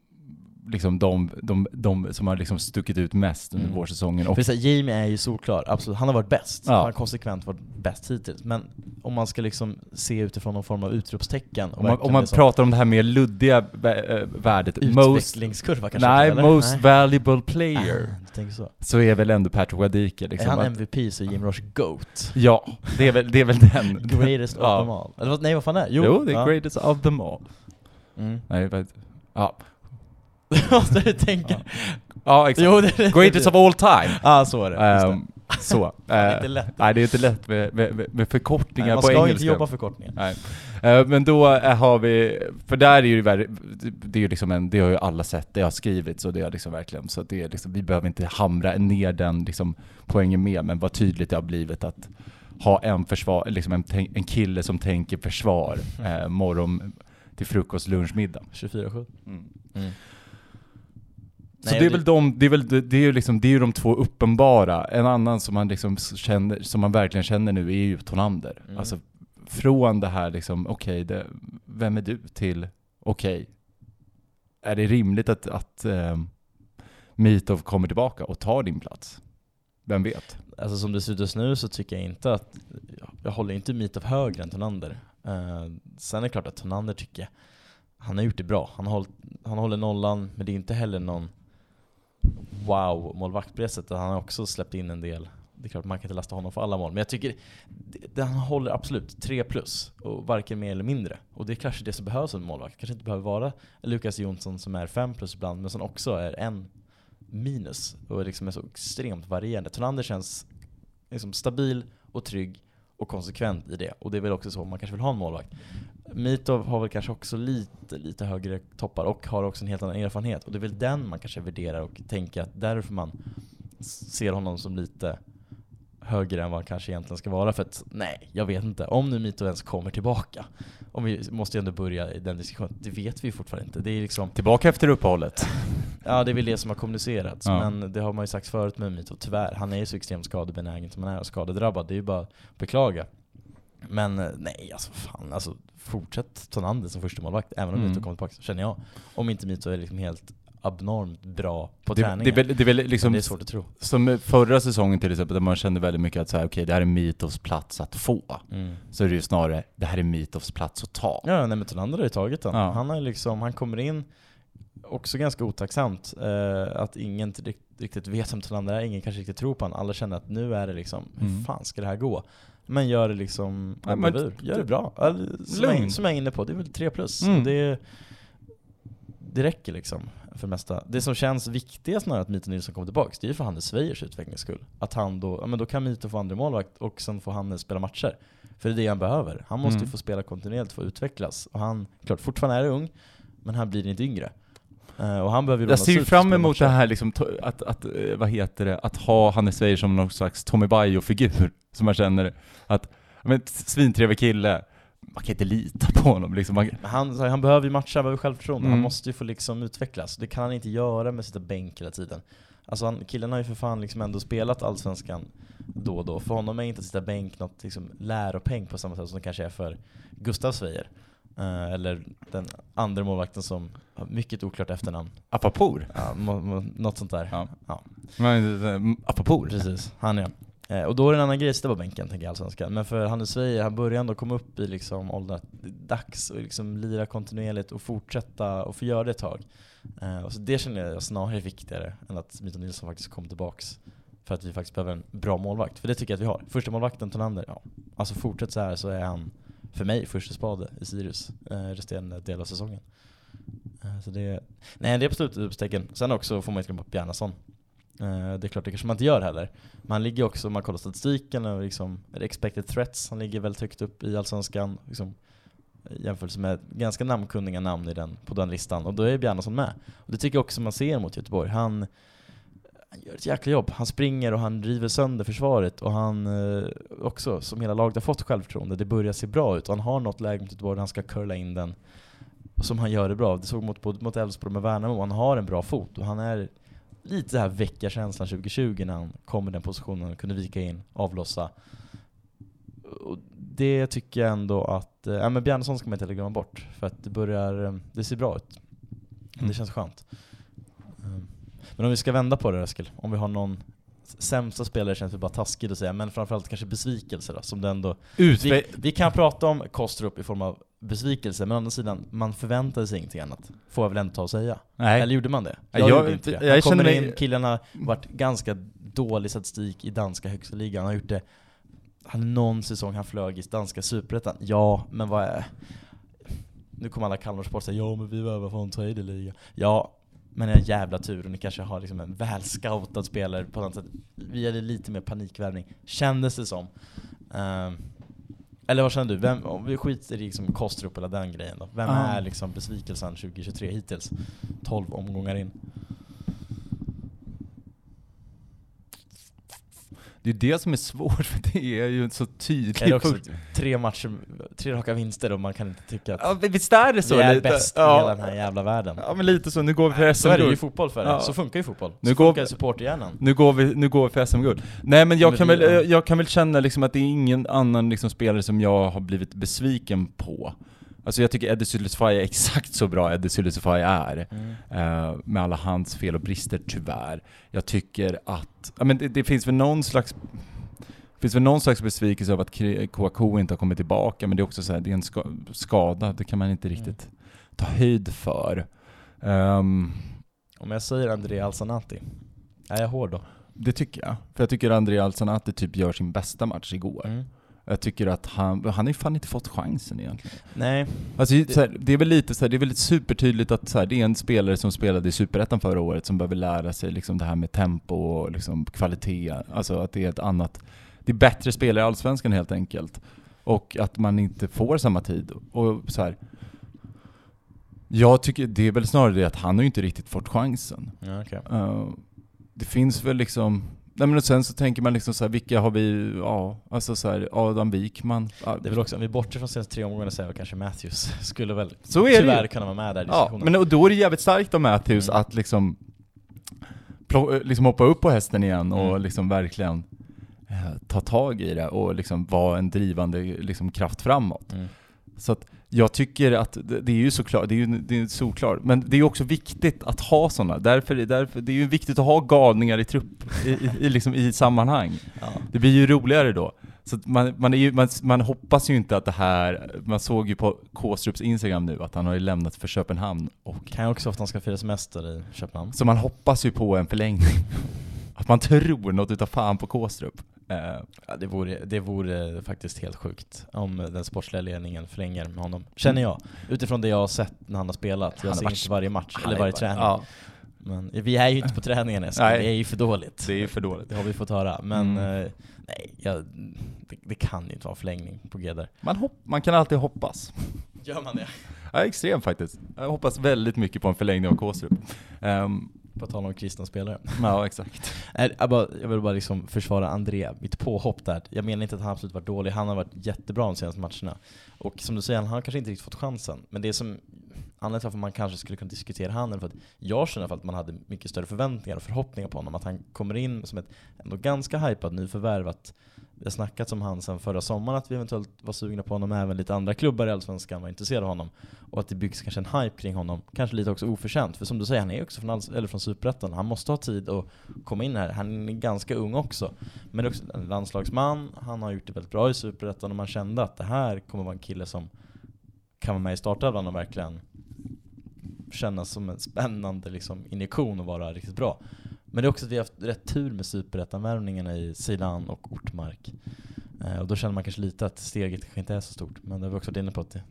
S2: liksom de, de, de som har liksom stuckit ut mest under
S1: Mm.
S2: vårsäsongen. Och
S1: För så här, Jamie är ju solklar, absolut. Han har varit bäst.
S2: Ja.
S1: Han har konsekvent varit bäst hittills. Men om man ska liksom se utifrån någon form av utropstecken
S2: om man, om man
S1: liksom
S2: pratar om det här mer luddiga äh, värdet, most,
S1: utvecklingskurva kanske
S2: nej,
S1: inte,
S2: most
S1: Nej.
S2: valuable player,
S1: Ah, så.
S2: så är väl ändå Patrick Wadike liksom.
S1: är han MVP så är Jim Roche GOAT.
S2: Ja, det är väl, det är väl den.
S1: Greatest of
S2: Ja.
S1: them all. Eller nej vad fan är det?
S2: Jo, det är
S1: ja.
S2: greatest of them all.
S1: Mm.
S2: Nej, vad- ja.
S1: Måste du tänka?
S2: Ja, exakt.
S1: Jo, det är det.
S2: Greatest of all time.
S1: Ja, så är det. Det.
S2: Ehm, så.
S1: Det är inte lätt.
S2: nej, det är inte lätt med, med, med- förkortningar
S1: Nej, man
S2: på
S1: ska
S2: engelska.
S1: inte jobba förkortningar.
S2: Nej. Eh, men då eh, har vi, för där är ju ver- det är ju liksom en, det har ju alla sett, det har skrivits och det har liksom verkligen, så det är liksom, vi behöver inte hamra ner den liksom poängen med, men vad tydligt det har blivit att ha en försvar, liksom en, en kille som tänker försvar eh, morgon till frukost, lunch, middag.
S1: 24-7. Mm.
S2: Så
S1: Nej,
S2: det är väl de, det är väl, det är ju liksom, det är ju de två uppenbara. En annan som man liksom känner, som man verkligen känner nu är ju Tonander.
S1: Mm.
S2: Alltså från det här liksom, okej, det- vem är du till, okej, är det rimligt att, att eh, Mitov kommer tillbaka och tar din plats? Vem vet?
S1: Alltså som det ser ut just nu så tycker jag inte att, jag håller inte Mitov högre än Tonander. Uh, sen är det klart att Tonander tycker jag, han har gjort det bra. Han, hållit, han håller nollan, men det är inte heller någon wow-målvakt på det sättet. Han har också släppt in en del. Det är klart man kan inte lasta honom för alla mål, men jag tycker det, han håller absolut 3 plus, och varken mer eller mindre. Och det är kanske det som behövs av en målvakt. kanske inte behöver vara Lukas Jonsson som är 5 plus ibland, men som också är en minus och liksom är så extremt varierande. Tonander känns liksom stabil och trygg och konsekvent i det. Och det är väl också så man kanske vill ha en målvakt. Mitov har väl kanske också lite, lite högre toppar och har också en helt annan erfarenhet. Och det är väl den man kanske värderar och tänker att därför man ser honom som lite högre än vad han kanske egentligen ska vara. För att, nej, jag vet inte. Om nu Mitov ens kommer tillbaka. Om vi måste ju ändå börja i den diskussionen. Det vet vi fortfarande inte. Det är liksom
S2: Tillbaka efter uppehållet.
S1: Ja, det är väl det som har kommunicerats.
S2: Ja.
S1: Men det har man ju sagt förut med Mito, tyvärr. Han är ju så extremt skadebenägen som han är och skadedrabbad. Det är ju bara att beklaga. Men eh, nej, alltså fan. Alltså, fortsätt Tonander som första målvakt även om
S2: Mm.
S1: Mito kommer tillbaka, känner jag. Om inte Mito är liksom helt abnormt bra på
S2: Det,
S1: träningen.
S2: det, det är väl liksom,
S1: det är svårt att tro.
S2: som förra säsongen till exempel, där man kände väldigt mycket att så här, okej, det här är Mitovs plats att få.
S1: Mm.
S2: Så är det ju snarare, det här är Mitovs plats att ta.
S1: Ja, nej men Tonander har ju tagit den.
S2: Ja.
S1: Han har liksom, han kommer in, också ganska otacksamt, eh, att ingen riktigt vet vem Tonander är, ingen kanske riktigt tror på honom. Alla känner att nu är det liksom,
S2: Mm.
S1: hur fan ska det här gå? Men gör det liksom,
S2: Ja, men-.
S1: Gör det bra. Som jag, som jag är inne på, det är väl 3 plus.
S2: Mm.
S1: Det, det räcker liksom för det mesta. Det som känns viktigast när att Mito Nilsson kommer tillbaka, det är ju för Hannes Svejers utvecklings skull. Att han då, ja men då kan Mito få andra målvakt och sen får Hannes spela matcher. För det är det han behöver. Han måste ju
S2: Mm.
S1: få spela kontinuerligt för att utvecklas. Och han, klart fortfarande är ung, men han blir inte yngre. Eh, och han behöver
S2: Jag ser fram emot det här liksom, att, att, eh, vad heter det, att ha Hannes Weijer som någon slags Tommy Bayo-figur. Som man känner att, men svintrevlig kille, man kan inte lita på honom liksom. Man,
S1: han, han behöver ju matcha, han behöver självförtroende.
S2: Mm.
S1: Han måste ju få liksom utvecklas. Det kan han inte göra med att sitta bänk hela tiden. Alltså han, killen har ju för fan liksom ändå spelat Allsvenskan då och då. För honom är inte att sitta bänk något liksom läropeng på samma sätt som det kanske är för Gustav Sveijer. Eh, eller den andra målvakten som har mycket oklart efternamn.
S2: Apapour?
S1: Ja, något sånt där.
S2: Ja.
S1: Ja.
S2: Men, eh, Apapour?
S1: Precis, han ja. Eh, och då är det en annan grej att sitta på bänken, tänker jag Allsvenskan. Men för Hannes Sveijer, han börjar ändå komma upp i liksom åldern att det är dags att liksom lira kontinuerligt och fortsätta och få göra det ett tag. Och så det känner jag snarare är viktigare än att Mito Nilsson faktiskt kommer tillbaks. För att vi faktiskt behöver en bra målvakt. För det tycker jag att vi har. Första målvakten Tonander, ja. Alltså fortsätt så här så är han, för mig, första spade i Sirius eh, resterande del av säsongen. Eh, så det, nej det är absolut ett utropstecken. Sen också får man inte glömma bort Bjarnason. Eh, Det är klart, det kanske man inte gör heller. Men han ligger också, om man kollar statistiken, och liksom expected threats, han ligger väldigt högt upp i Allsvenskan. Liksom, i jämförelse med ganska namnkunniga namn i den, på den listan. Och då är Bjarnason med. Och det tycker jag också man ser mot Göteborg. Han, han gör ett jäkla jobb. Han springer och han river sönder försvaret. Och han eh, också, som hela laget har fått självförtroende, det börjar se bra ut. Och han har något läge mot Göteborg där han ska curla in den. Som han gör det bra. Det såg mot både mot Elfsborg med Värnamo. Han har en bra fot och han är lite det här väckarkänslan 2020 när han kom i den positionen, kunde vika in, avlossa. Och det tycker jag ändå att, eh, ja men Bjarnason ska man inte heller glömma bort, för att det börjar, eh, det ser bra ut.
S2: Mm.
S1: Det känns skönt. Mm. Men om vi ska vända på det Eskil, om vi har någon sämsta spelare känns det bara taskigt att säga, men framförallt kanske besvikelse då, som det ändå
S2: Utve-
S1: vi, vi kan prata om Kostrup i form av besvikelse, men å andra sidan, man förväntade sig ingenting annat. Får jag väl ändå ta och säga.
S2: Nej.
S1: Eller gjorde man det? Jag,
S2: jag-
S1: gjorde inte det.
S2: jag känner
S1: kommer
S2: mig-
S1: in, killen har varit ganska dålig statistik i danska högsta ligan. Han har gjort det, han någon säsong han flög i danska superettan. Ja, men vad är... Nu kommer alla Kalmarsport säga ja men vi behöver få en tredje liga. Ja, men en jävla tur och ni kanske har liksom en väl scoutad spelare på något sätt. Vi hade lite mer panikvärvning, kändes det som. Ehm, eller vad känner du? Vem, om vi skiter i liksom Kostrup eller den grejen då. Vem
S2: Ja.
S1: är liksom besvikelsen 2023 hittills? 12 omgångar in.
S2: Det är det som är svårt, för det är ju så tydligt.
S1: Är det också tre matcher, tre raka vinster och man kan inte tycka att
S2: Ja, visst är det så?
S1: vi är
S2: lite?
S1: bäst i
S2: ja.
S1: hela den här jävla världen.
S2: Ja men lite så, nu går vi för
S1: Så är det ju i
S2: SM-guld.
S1: fotboll för det.
S2: Ja.
S1: Så funkar ju fotboll.
S2: Nu
S1: så
S2: går-
S1: funkar supporterhjärnan.
S2: Nu går vi, nu går vi för SM-guld. Nej men jag kan, väl, jag kan väl känna liksom att det är ingen annan liksom spelare som jag har blivit besviken på. Alltså jag tycker Eddie Sylisfaj är exakt så bra Eddie Sylisfaj är.
S1: Mm.
S2: Eh, med alla hans fel och brister tyvärr. Jag tycker att, ja men det, det finns väl någon slags finns väl någon slags besvikelse av att Kouakou inte har kommit tillbaka, men det är också så här, det är en ska, skada, det kan man inte riktigt ta höjd för. Ehm,
S1: Om jag säger André Alsanati, är jag hård då?
S2: det tycker jag. För jag tycker André Alsanati typ gör sin bästa match igår.
S1: Mm.
S2: Jag tycker att han, han har ju fan inte fått chansen egentligen.
S1: Nej,
S2: Alltså, det, här, det är väl lite så här, det är väl supertydligt att så här, det är en spelare som spelade i Superettan förra året som behöver lära sig liksom det här med tempo och liksom kvalitet. Alltså att det är ett annat, det är bättre spelare i Allsvenskan helt enkelt. Och att man inte får samma tid. Och så här, jag tycker det är väl snarare det att han har ju inte riktigt fått chansen.
S1: ja, okej.
S2: Uh, det finns väl liksom Nej men och sen så tänker man liksom så här, vilka har vi, ja, alltså så här, Adam Wikman. Ja,
S1: Det är väl också, om vi bortser från senaste tre omgångarna så är väl kanske Matthews skulle väl
S2: så är det
S1: tyvärr
S2: ju.
S1: kunna vara med där i
S2: Ja,
S1: diskussionen.
S2: men och då är det jävligt starkt av Matthews
S1: Mm.
S2: att liksom, plå- liksom hoppa upp på hästen igen och
S1: Mm.
S2: liksom verkligen eh, ta tag i det och liksom vara en drivande liksom, kraft framåt.
S1: Mm.
S2: Så att jag tycker att det, är ju såklart, det är ju det är såklart, men det är ju också viktigt att ha sådana. Därför, därför, det är ju viktigt att ha galningar i trupp, i, i, i, liksom, i sammanhang.
S1: Ja.
S2: Det blir ju roligare då. Så man, man, ju, man, man hoppas ju inte att det här, man såg ju på Kåstrups Instagram nu att han har ju lämnat för Köpenhamn och
S1: Kan ju också att han ska fira semester i Köpenhamn.
S2: så man hoppas ju på en förlängning. Att man tror något utav fan på Kåstrup. Eh,
S1: Ja, det, vore, det vore faktiskt helt sjukt om den sportsliga ledningen förlänger med honom. Känner jag. Utifrån det jag har sett när han har spelat.
S2: Han
S1: Jag
S2: har
S1: ser
S2: varit-
S1: inte varje match,
S2: han
S1: eller varje träning.
S2: Ja,
S1: Men vi är ju inte på träningen Eskil, det är ju för dåligt.
S2: det är ju för dåligt.
S1: Det har vi fått höra. Men
S2: Mm.
S1: eh, nej, jag, det, det kan ju inte vara förlängning på G där.
S2: Man, hopp, man kan alltid hoppas.
S1: Gör man det?
S2: Ja, extremt faktiskt. Jag hoppas väldigt mycket på en förlängning av Kåstrup. Ehm,
S1: På tal om kristna spelare.
S2: ja, exakt.
S1: Jag, bara, jag vill bara liksom försvara André, mitt påhopp där. Jag menar inte att han absolut varit dålig, han har varit jättebra de senaste matcherna. Och som du säger, han har kanske inte riktigt fått chansen. Men det som anledningen till varför man kanske skulle kunna diskutera han är för att jag känner för att man hade mycket större förväntningar och förhoppningar på honom. Att han kommer in som ett ändå ganska hypad nyförvärv. Att vi har snackat om han sedan förra sommaren att vi eventuellt var sugna på honom. Även lite andra klubbar i Allsvenskan var intresserade av honom. Och att det byggs kanske en hype kring honom. Kanske lite också oförtjänt. För som du säger, han är också från, Alls eller från Superettan. Han måste ha tid att komma in här. Han är ganska ung också. Men också en landslagsman. Han har gjort det väldigt bra i Superettan och man kände att det här kommer vara en kille som kan vara med i startelvan och verkligen kännas som en spännande liksom, injektion och vara riktigt bra. Men det är också att vi har haft rätt tur med superettan-värvningarna i Sidan och Ortmark. Eh, och då känner man kanske lite att steget kanske inte är så stort. Men det har vi också varit inne på att det,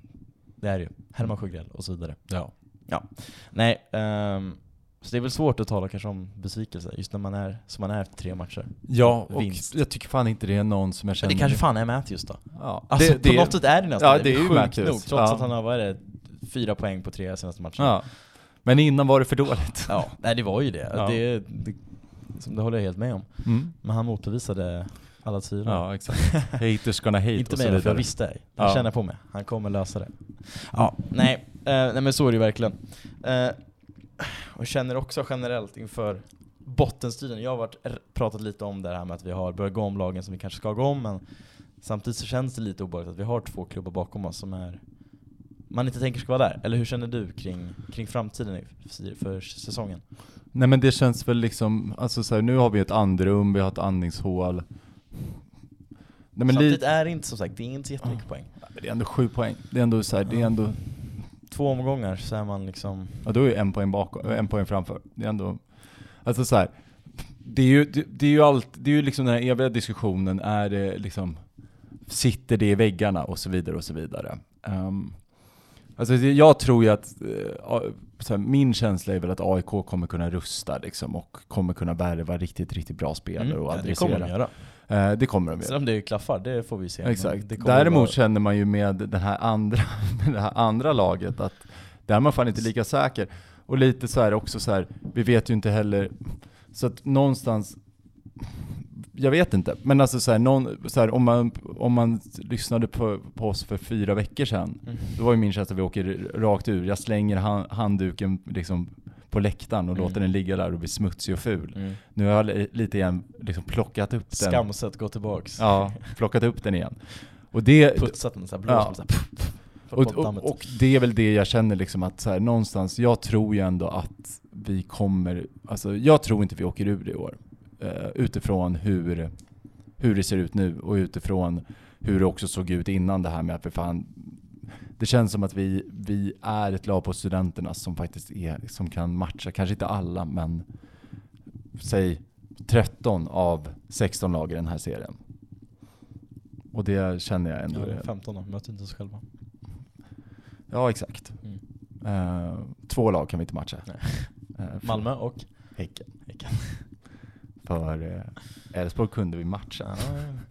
S1: det är det ju. Herman Sjögrell och så vidare.
S2: Ja.
S1: Ja. Nej, ehm, så det är väl svårt att tala kanske om besvikelse, just när man är som man är efter tre matcher.
S2: Ja, och
S1: Vinst.
S2: jag tycker fan inte det är någon som jag
S1: Men
S2: känner...
S1: det kanske fan är Matthews då?
S2: Ja.
S1: Alltså
S2: det,
S1: på något sätt är det nästan
S2: Ja, det är ju Matthews.
S1: nog, trots
S2: Ja.
S1: att han har, vad är det, fyra poäng på tre senaste matcherna.
S2: Ja. Men innan var det för dåligt.
S1: Ja, nej det var ju det.
S2: Ja.
S1: Det, det, som det håller jag helt med om.
S2: Mm.
S1: Men han motbevisade alla tvivel.
S2: Ja, exakt. Haters gonna hate
S1: Inte mig för jag visste det. Det
S2: Ja.
S1: känner jag på mig. Han kommer lösa det. Ja, nej. Eh, nej men så är det ju verkligen. Eh, och jag känner också generellt inför bottenstriden. Jag har varit, pratat lite om det här med att vi har börjat gå om lagen som vi kanske ska gå om, men samtidigt så känns det lite obehagligt att vi har två klubbar bakom oss som är man inte tänker ska vara där. Eller hur känner du kring, kring framtiden för säsongen?
S2: Nej men det känns väl liksom, alltså så här, nu har vi ett andrum, vi har ett andningshål. Nej men
S1: Samtidigt är det inte som sagt, det är inte så jättemycket poäng.
S2: det är ändå sju poäng. Det är ändå så här, det är ändå,
S1: Två omgångar så är man liksom...
S2: ja då är en poäng bakom, en poäng framför. Det är ändå, alltså så här, det är ju, det, det är ju allt, det är ju liksom den här eviga diskussionen, är det liksom, sitter det i väggarna och så vidare och så vidare. Um, alltså jag tror ju att, eh, här, min känsla är väl att AIK kommer kunna rusta liksom och kommer kunna värva riktigt, riktigt bra spelare och
S1: Mm, ja, det kommer de
S2: adressera.
S1: göra.
S2: Eh, det kommer de göra.
S1: Sen om det klaffar, det får vi se.
S2: Exakt. Däremot
S1: vara-
S2: känner man ju med, den här andra, med det här andra laget att där är man fan inte lika säker. Och lite så här också så här, vi vet ju inte heller, så att någonstans, jag vet inte, men alltså så här, någon, så här, om, man, om man lyssnade på, på oss för fyra veckor sedan,
S1: Mm.
S2: då var ju min känsla att vi åker rakt ur. Jag slänger hand, handduken liksom på läktaren och
S1: Mm.
S2: låter den ligga där och bli smutsig och ful.
S1: Mm.
S2: Nu har jag li- lite igen liksom plockat upp den.
S1: Skamset, gå tillbaks.
S2: Ja, plockat upp den igen. Och det,
S1: Putsat den såhär, blåst
S2: Ja.
S1: puff, puff, fått
S2: och, och, och det är väl det jag känner liksom att så här, någonstans, jag tror ju ändå att vi kommer, alltså jag tror inte vi åker ur i år. Uh, utifrån hur, hur det ser ut nu och utifrån hur det också såg ut innan det här med att för fan, det känns som att vi, vi är ett lag på studenterna som faktiskt är, som kan matcha, kanske inte alla men säg 13 av 16 lag i den här serien. Och det känner jag ändå.
S1: Ja,
S2: är-
S1: 15 då, möter inte oss själva.
S2: Ja, exakt.
S1: Mm.
S2: Eh, två lag kan vi inte matcha. Eh, för
S1: Malmö och
S2: Häcken.
S1: Häcken.
S2: För eh, Elfsborg kunde vi matcha.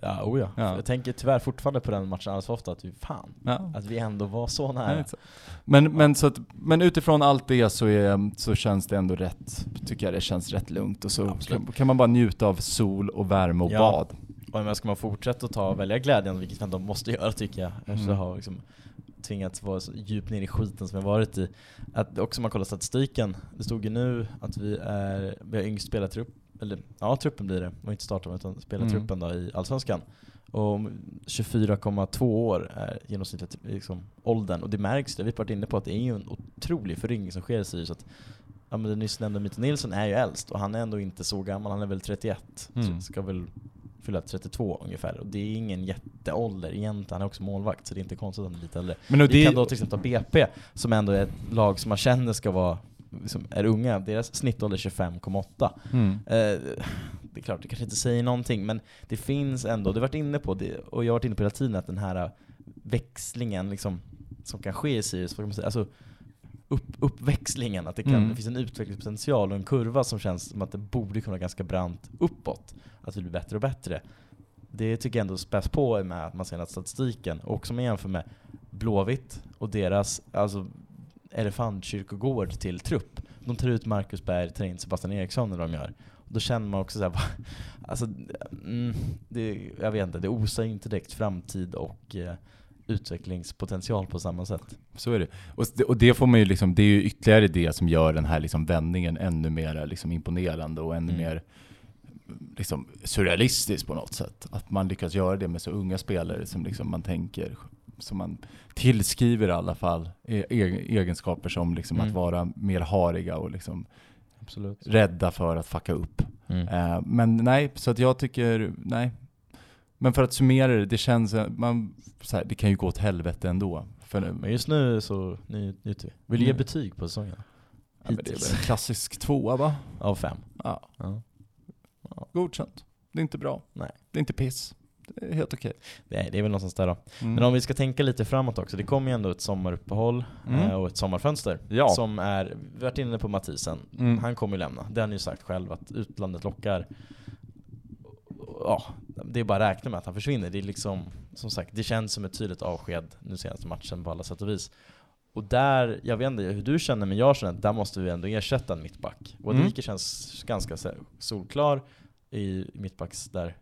S1: Ja, oh ja.
S2: Ja.
S1: Jag tänker tyvärr fortfarande på den matchen alldeles för ofta, att vi, fan,
S2: Ja.
S1: att vi ändå var så
S2: Nej,
S1: nära.
S2: så- Men, men, så att, men utifrån allt det så, är, så känns det ändå rätt, tycker jag det känns rätt lugnt. Och så kan, kan man bara njuta av sol och värme och
S1: Ja.
S2: bad.
S1: Och men ska man fortsätta att ta välja glädjen, vilket vi ändå måste göra tycker jag, efter
S2: Mm.
S1: att ha liksom tvingats vara så djupt ner i skiten som jag varit i. Att också om man kollar statistiken, det stod ju nu att vi är, vi har yngst spelartrupp, eller ja truppen blir det, och inte starten utan spelartruppen då i Allsvenskan. Och om 24,2 år är genomsnittligt liksom, åldern, och det märks det, vi har varit inne på att det är ju en otrolig föryngring som sker i Sirius. Att, ja, men den nyss nämnda Mito Nilsson är ju äldst, och han är ändå inte så gammal, han är väl 31,
S2: Mm.
S1: ska väl fylla 32 ungefär. Och det är ingen jätteålder egentligen, han är också målvakt, så det är inte konstigt att han är lite äldre.
S2: Men
S1: Vi
S2: det,
S1: kan då till exempel ta BP, som ändå är ett lag som man känner ska vara, liksom, är unga, deras snittålder är 25,8.
S2: mm.
S1: Eh, det är klart, det kanske inte säger någonting, men det finns ändå, du har varit inne på det, och jag har varit inne på hela tiden, att den här växlingen liksom, som kan ske i Sirius, vad kan man säga, alltså upp, uppväxlingen, att det, kan,
S2: Mm.
S1: det finns en utvecklingspotential och en kurva som känns som att det borde kunna ganska brant uppåt, att vi blir bättre och bättre. Det tycker jag ändå späs på med att man ser att statistiken, och som man jämför med Blåvitt och deras alltså, elefantkyrkogård till trupp. De tar ut Marcus Berg, tar in Sebastian Eriksson när de gör. Och då känner man också såhär, alltså, mm, det, jag vet inte, det osar inte direkt framtid och eh, utvecklingspotential på samma sätt.
S2: Så är det. Och det, och det får man ju liksom, det är ju ytterligare det som gör den här liksom vändningen ännu mer liksom imponerande och ännu
S1: Mm.
S2: mer liksom surrealistisk på något sätt. Att man lyckas göra det med så unga spelare som liksom man tänker, som man tillskriver i alla fall e- e- egenskaper som liksom
S1: Mm.
S2: att vara mer hariga och liksom
S1: Absolut.
S2: rädda för att fucka upp.
S1: Mm.
S2: Eh, men nej, så att jag tycker, nej. Men för att summera det, det känns, eh, man, så här, det kan ju gå åt helvete ändå. För,
S1: Men just nu så njuter vi. Vill du ge
S2: Mm.
S1: betyg på säsongen?
S2: ja, men det är väl en klassisk tvåa va?
S1: Av fem?
S2: Ja,
S1: Ja.
S2: godkänt. Det är inte bra.
S1: Nej.
S2: Det är inte piss. Det helt okej.
S1: Det är, det är väl någonstans där då.
S2: Mm.
S1: Men om vi ska tänka lite framåt också, det kommer ju ändå ett sommaruppehåll
S2: Mm.
S1: eh, och ett sommarfönster.
S2: Ja.
S1: Som är, vi har varit inne på Mathisen,
S2: Mm.
S1: han kommer ju lämna. Det har han ju sagt själv, att utlandet lockar. Ja, det är bara att räkna med att han försvinner. Det är liksom, som sagt, det känns som ett tydligt avsked nu senaste matchen på alla sätt och vis. Och där, jag vet inte hur du känner, men jag känner att där måste vi ändå ersätta en mittback. Och
S2: Mm.
S1: Dike känns ganska solklar i mittbacks där,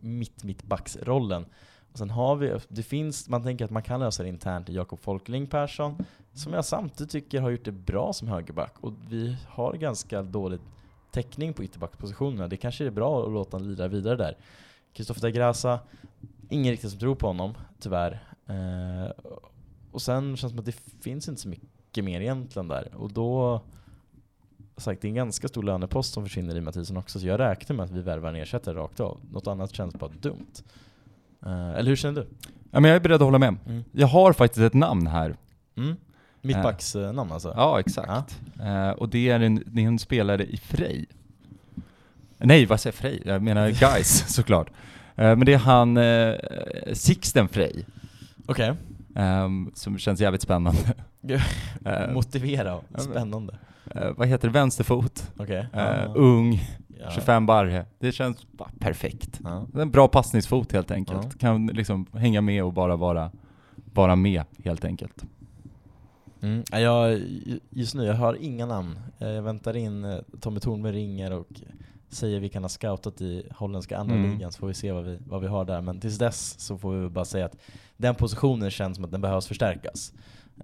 S1: mitt mittbacksrollen. Och sen har vi, det finns, man tänker att man kan lösa det internt i Jakob Folkling Persson, som jag samtidigt tycker har gjort det bra som högerback. Och vi har ganska dålig täckning på ytterbackspositionerna. Det kanske är bra att låta honom lira vidare där. Kristoffer Dagrasa, ingen riktigt som tror på honom, tyvärr. Eh, och sen känns det som att det finns inte så mycket mer egentligen där. Och då, sagt, det är en ganska stor lönepost som försvinner i Mathisen också, så jag räknar med att vi värvar en ersättare rakt av. Något annat känns bara dumt. Eh, eller hur känner du?
S2: Ja, men jag är beredd att hålla med.
S1: Mm.
S2: Jag har faktiskt ett namn här.
S1: Mm. Mittbacksnamn alltså?
S2: Ja, exakt. Eh, och det är, en, det är en spelare i Frej. Nej, vad säger Frej? Jag menar Guys såklart. Eh, men det är han eh, Sixten Frej.
S1: Okej.
S2: ehm, som känns jävligt spännande. Eh,
S1: Motivera. Spännande.
S2: Eh, vad heter det? Vänsterfot.
S1: Okej.
S2: Eh, ung,
S1: Ja.
S2: 25 barre. Det känns bara perfekt.
S1: Ja.
S2: En bra passningsfot helt enkelt.
S1: Ja.
S2: Kan liksom hänga med och bara vara, vara med helt enkelt.
S1: Mm. Ja, Jag, just nu, jag har inga namn. Eh, Jag väntar in eh, Tommy Thornberg ringer och säger vi kan ha scoutat i holländska andra
S2: Mm.
S1: ligan så får vi se vad vi, vad vi har där. Men tills dess så får vi bara säga att den positionen känns som att den behövs förstärkas.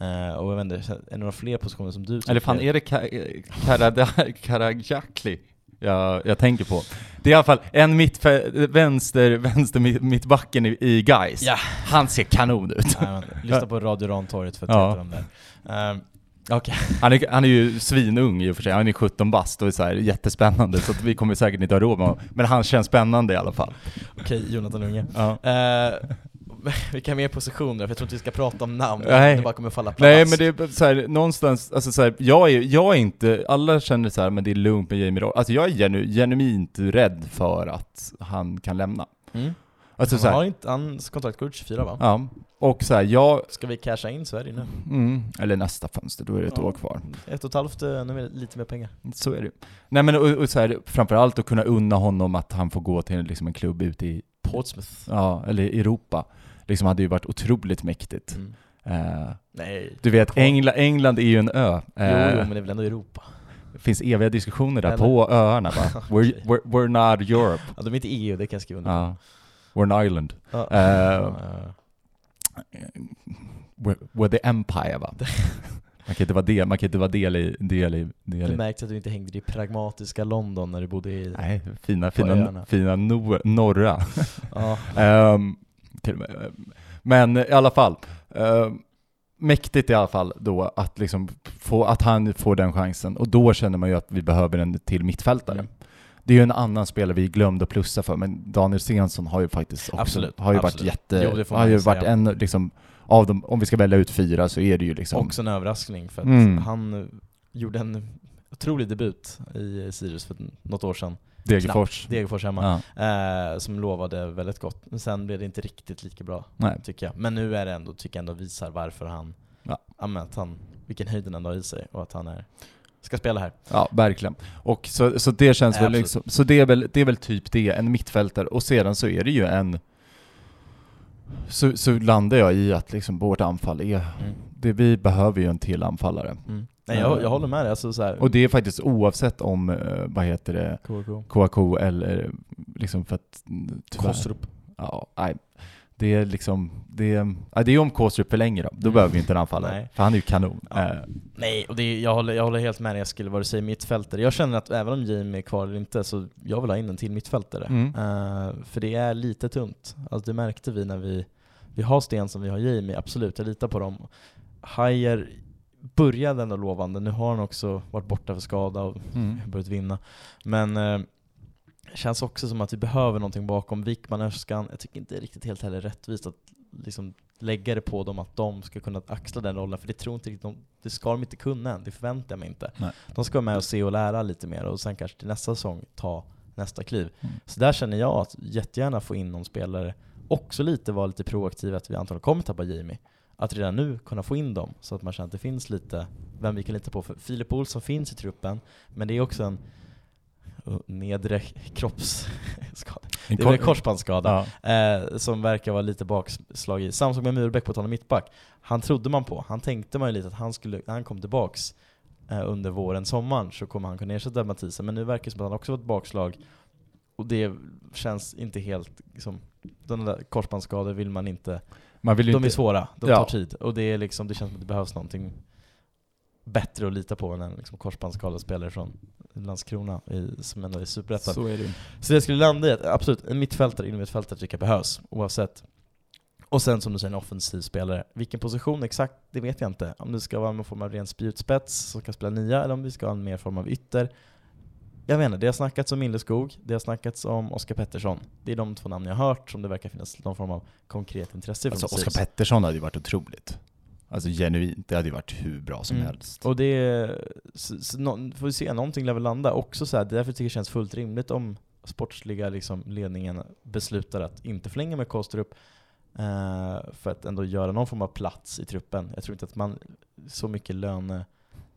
S1: Eh, och jag vet inte, är det några fler positioner som du tycker?
S2: Eller fan, är det Karada- Karajakli jag, jag tänker på? Det är i alla fall en mittfä- vänster, vänster mitt- mittbacken i, i Gais.
S1: Ja.
S2: Han ser kanon ut.
S1: Nej, men, lyssna på Radio Rantorget för att
S2: Ja.
S1: veta dem där. Um, Okej.
S2: Han är, han är ju svinung i och för sig, han är 17 bast och är så här jättespännande så vi kommer säkert inte ha råd med honom. Men han känns spännande i alla fall.
S1: Okej, Jonathan Unge.
S2: Ja.
S1: Eh, vilka mer positioner? För jag tror inte vi ska prata om namn,
S2: Nej.
S1: det bara kommer falla plats.
S2: Nej men det är så här, någonstans, alltså så här, jag är, jag är inte, alla känner så här, men det är lugnt med Jamie Roll. Alltså jag är genu, genuint rädd för att han kan lämna.
S1: Mm.
S2: Alltså så
S1: han
S2: här,
S1: har inte, hans kontrakt går ut 24 va?
S2: ja. Och så här, jag,
S1: Ska vi casha in så ju nu.
S2: mm, eller nästa fönster, då är det ett
S1: Ja.
S2: år kvar.
S1: Ett och ett halvt, eh, nu är lite mer pengar.
S2: Så är det. Nej men och, och så här, framförallt att kunna unna honom att han får gå till liksom en klubb ute i,
S1: Portsmouth.
S2: ja, eller Europa. Liksom hade ju varit otroligt mäktigt.
S1: Mm.
S2: Eh,
S1: Nej.
S2: du vet,
S1: Kvar.
S2: England, är ju en ö.
S1: Jo,
S2: Eh,
S1: jo, men det är väl ändå Europa?
S2: Det finns eviga diskussioner där
S1: Eller?
S2: på öarna va? We're, we're, we're not Europe.
S1: Ja, de är inte EU, det kan jag skriva under
S2: Ja. We're an island. Eh,
S1: Ja,
S2: We're, we're the empire va? Man kan inte vara del, man kan inte vara del i, del i, del
S1: Du märkte att du inte hängde i pragmatiska London när du bodde i...
S2: Nej, fina, fina,
S1: öarna.
S2: fina nor, norra.
S1: Ja.
S2: Till och med. Men i alla fall. ehm, mäktigt i alla fall då att liksom få, att han får den chansen. Och då känner man ju att vi behöver en till mittfältare.
S1: Mm.
S2: Det är ju en annan spelare vi glömde att plussa för, men Daniel Stensson har ju faktiskt också,
S1: Absolut,
S2: har ju
S1: absolut.
S2: varit jätte,
S1: Jo,
S2: har ju varit
S1: säga.
S2: en liksom, av dem, om vi ska välja ut fyra så är det ju liksom,
S1: Också en överraskning för att
S2: Mm.
S1: han eh, gjorde en otrolig debut i Sirius för något år sedan.
S2: Degerfors.
S1: Degerfors hemma.
S2: Ja,
S1: Eh, som lovade väldigt gott. Men sen blev det inte riktigt lika bra,
S2: nej.
S1: tycker jag. Men nu är det ändå, tycker jag ändå visar varför han,
S2: Ja.
S1: att han, vilken höjd han ändå har i sig och att han är, ska spela här.
S2: Ja, verkligen. Och så, så det känns
S1: Nej,
S2: väl liksom, så det är väl, det är väl typ det, en mittfältare. Och sedan så är det ju en... Så, så landar jag i att liksom vårt anfall är...
S1: Mm.
S2: Det, vi behöver ju en till anfallare.
S1: Mm. Nej, jag, jag håller med dig. Alltså, så här,
S2: Och det är faktiskt oavsett om, eh, vad heter det,
S1: KK.
S2: KAK eller liksom för att... mm, tyvärr-
S1: Kostrup.
S2: Ja, nej. det är liksom, det är, ja, det är om Kåstrup förlänger då, då
S1: Mm.
S2: behöver vi inte en anfallare.
S1: Nej.
S2: För han är ju kanon.
S1: Ja.
S2: Eh,
S1: Nej, och det är, jag, håller, jag håller helt med dig Eskil vad du säger mittfältare. Jag känner att även om Jamie är kvar eller inte, så jag vill ha in en till mittfältare.
S2: Mm.
S1: Eh, för det är lite tunt. Alltså det märkte vi när vi, vi har Sten som vi har Jamie, absolut, jag litar på dem. Hajer började ändå lovande, nu har han också varit borta för skada och
S2: mm.
S1: börjat vinna. Men eh, känns också som att vi behöver någonting bakom. Wickman, Öskan, jag tycker inte det är riktigt helt heller rättvist att liksom lägga det på dem att de ska kunna axla den rollen, för det tror inte riktigt de, det ska de inte kunna än, det förväntar jag mig inte.
S2: Nej.
S1: De ska vara med och se och lära lite mer och sen kanske till nästa säsong ta nästa kliv.
S2: Mm.
S1: Så där känner jag att jättegärna få in någon spelare, också lite vara lite proaktiv att vi antagligen kommer tappa Jamie. Att redan nu kunna få in dem, så att man känner att det finns lite vem vi kan lita på. För Filip Olsson finns i truppen, men det är också en uh, nedre kroppsskada.
S2: En
S1: Det är
S2: kor-
S1: korsbandsskada
S2: Ja.
S1: eh, som verkar vara lite bakslag i. Samma sak med Murbeck på tal om mittback. Han trodde man på. Han tänkte man ju lite att han skulle, när han kom tillbaks eh, under våren, sommaren, så kommer han kunna ersätta Mathisen. Men nu verkar det som att han också fått bakslag. Och det känns inte helt, liksom, de där korsbandsskador vill man inte.
S2: Man vill
S1: De är
S2: inte...
S1: svåra, de
S2: Ja.
S1: tar tid. Och det, är liksom, det känns som att det behövs någonting bättre att lita på än en liksom, korsbandsskadad spelare från Landskrona i, som ändå är superettan.
S2: Så är det.
S1: Så det skulle landa i att absolut, en mittfältare, innermittfältare tycker jag behövs, oavsett. Och sen som du säger, en offensiv spelare. Vilken position exakt, det vet jag inte. Om det ska vara någon form av ren spjutspets som kan spela nia, eller om vi ska ha en mer form av ytter. Jag vet inte, det har snackats om Milleskog, det har snackats om Oskar Pettersson. Det är de två namn jag har hört som det verkar finnas någon form av konkret intresse från
S2: Alltså. Oskar Pettersson hade ju varit otroligt. Alltså genuint, det hade ju varit hur bra som
S1: Mm.
S2: helst.
S1: Och det så, så, nå- får vi se, någonting lär väl landa. Också så här, därför tycker jag det känns fullt rimligt om sportsliga liksom, ledningen beslutar att inte förlänga med Kostrup eh, för att ändå göra någon form av plats i truppen. Jag tror inte att man, så mycket lön,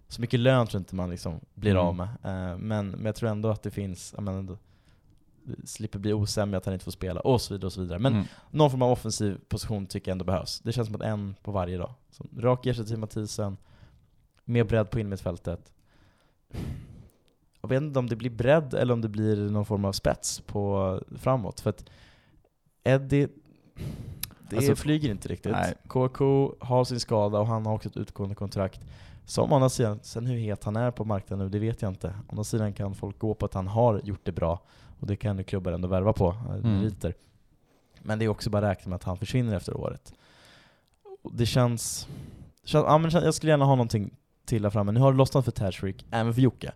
S1: så mycket lön tror jag inte man liksom blir
S2: Mm.
S1: av med. Eh, men, men jag tror ändå att det finns, jag menar, slipper bli osämja att han inte får spela och så vidare och så vidare. Men
S2: Mm.
S1: någon form av offensiv position tycker jag ändå behövs. Det känns som att en på varje dag. Så rak ersättning till Mathisen, mer bredd på innermittfältet. Jag vet inte om det blir bredd eller om det blir någon form av spets på framåt. För att Eddie, det
S2: Alltså,
S1: flyger inte riktigt.
S2: nej.
S1: KK har sin skada och han har också ett utgående kontrakt. Som å andra sidan, sen hur het han är på marknaden nu, det vet jag inte. Å andra sidan kan folk gå på att han har gjort det bra. Och det kan ju klubbar ändå värva på, eh,
S2: Mm.
S1: meriter. Men det är också bara räkna med att han försvinner efter året. Det känns... känns ja, men jag skulle gärna ha någonting till där framme. Nu har det lossnat för Tashreeq, även för Jocke.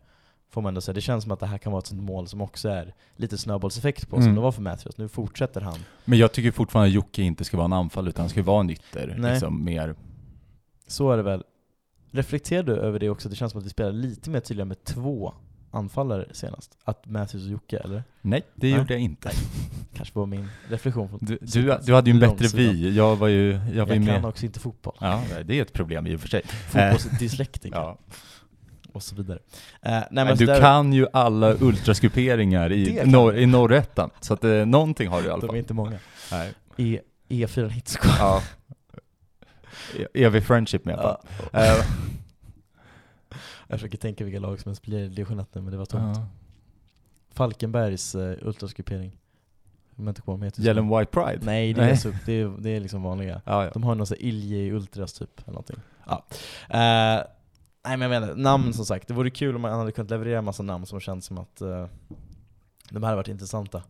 S1: Får man ändå säga. Det känns som att det här kan vara ett sånt mål som också är lite snöbollseffekt på, som
S2: Mm.
S1: det var för Matthews. Nu fortsätter han.
S2: Men jag tycker fortfarande att Jocke inte ska vara en anfall utan han ska vara en ytter.
S1: Nej.
S2: Liksom mer...
S1: Så är det väl. Reflekterar du över det också? Det känns som att vi spelar lite mer tydliga med två anfallare senast. Att Matthews och Jocke, eller?
S2: Nej, det
S1: Nej.
S2: gjorde jag inte.
S1: Kanske var min reflektion. Från
S2: Du, du, du hade ju en bättre vy, jag var ju, jag
S1: Jag,
S2: var ju
S1: kan
S2: med.
S1: också inte fotboll.
S2: Ja, det är ett problem i och för sig.
S1: Fotbollsdyslektiker.
S2: Ja.
S1: Och så vidare. Eh, nej, men
S2: Men
S1: så
S2: du
S1: där-
S2: kan ju alla ultraskuperingar i,
S1: kan
S2: norr,
S1: jag.
S2: i norrettan, så att eh, någonting har du i alla
S1: De är
S2: fall.
S1: inte många.
S2: Nej.
S1: E, E4 Hitsquad.
S2: Ja. Evig friendship med
S1: Ja.
S2: äh,
S1: Jag försöker tänka vilka lag som ens blir i division 1 nu, men det var tomt.
S2: ja.
S1: Falkenbergs uh, ultraskupering.
S2: Yellow White Pride?
S1: Nej, det är,
S2: Nej.
S1: Så, det, är, det är liksom vanliga.
S2: Ja, ja.
S1: De har någon sån här Ilje Ultras typ, eller någonting. Ja. Eh, nej men jag menar, namn som sagt. Det vore kul om man hade kunnat leverera en massa namn som känns som att uh, de hade varit intressanta.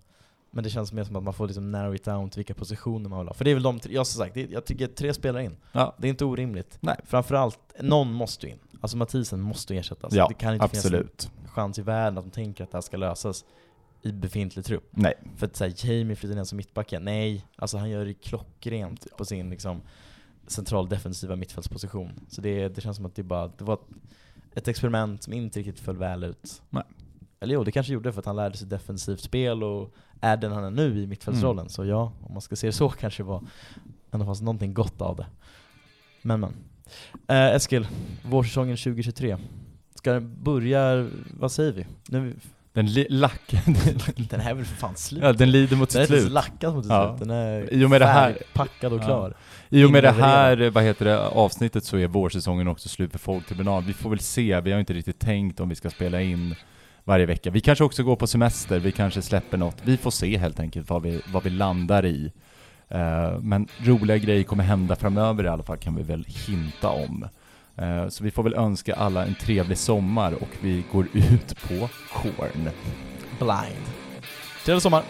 S1: Men det känns mer som att man får liksom narrow it down till vilka positioner man vill ha. För det är väl de tre, jag som sagt, jag tycker tre spelare in.
S2: ja.
S1: Det är inte orimligt.
S2: Nej.
S1: Framförallt, någon måste ju in. Alltså Mathisen måste ersättas.
S2: ja
S1: det kan inte
S2: absolut.
S1: finnas en chans i världen att de tänker att det här ska lösas i befintlig trupp.
S2: Nej.
S1: För att säga Jamie flyttar ner som mittback igen. Nej, alltså han gör det klockrent på sin liksom, central defensiva mittfältsposition. Så det, det känns som att det bara, det var ett, ett experiment som inte riktigt föll väl ut.
S2: Nej.
S1: Eller jo, det kanske gjorde för att han lärde sig defensivt spel och är den han är nu i mittfältsrollen.
S2: Mm.
S1: Så ja, om man ska se det så kanske var ändå fanns någonting gott av det. Men men. Eh, Eskil, vårsäsongen 2023. Ska den börja, vad säger vi? Nu,
S2: Den li- lack...
S1: den här är väl för fan slut?
S2: ja, den lider mot
S1: Den är
S2: sitt
S1: inte ens
S2: slut.
S1: lackad mot sitt
S2: Ja.
S1: slut, den är
S2: I och med det här-
S1: packad och
S2: Ja.
S1: klar.
S2: I och med det här, vad heter det, avsnittet så är vårsäsongen också slut för Folktribunal. Vi får väl se, vi har inte riktigt tänkt om vi ska spela in varje vecka. Vi kanske också går på semester, vi kanske släpper något. Vi får se helt enkelt vad vi, vad vi landar i. Uh, men roliga grejer kommer hända framöver i alla fall, kan vi väl hinta om. Uh, så vi får väl önska alla en trevlig sommar och vi går ut på Korn.
S1: Blind. Trevlig sommar!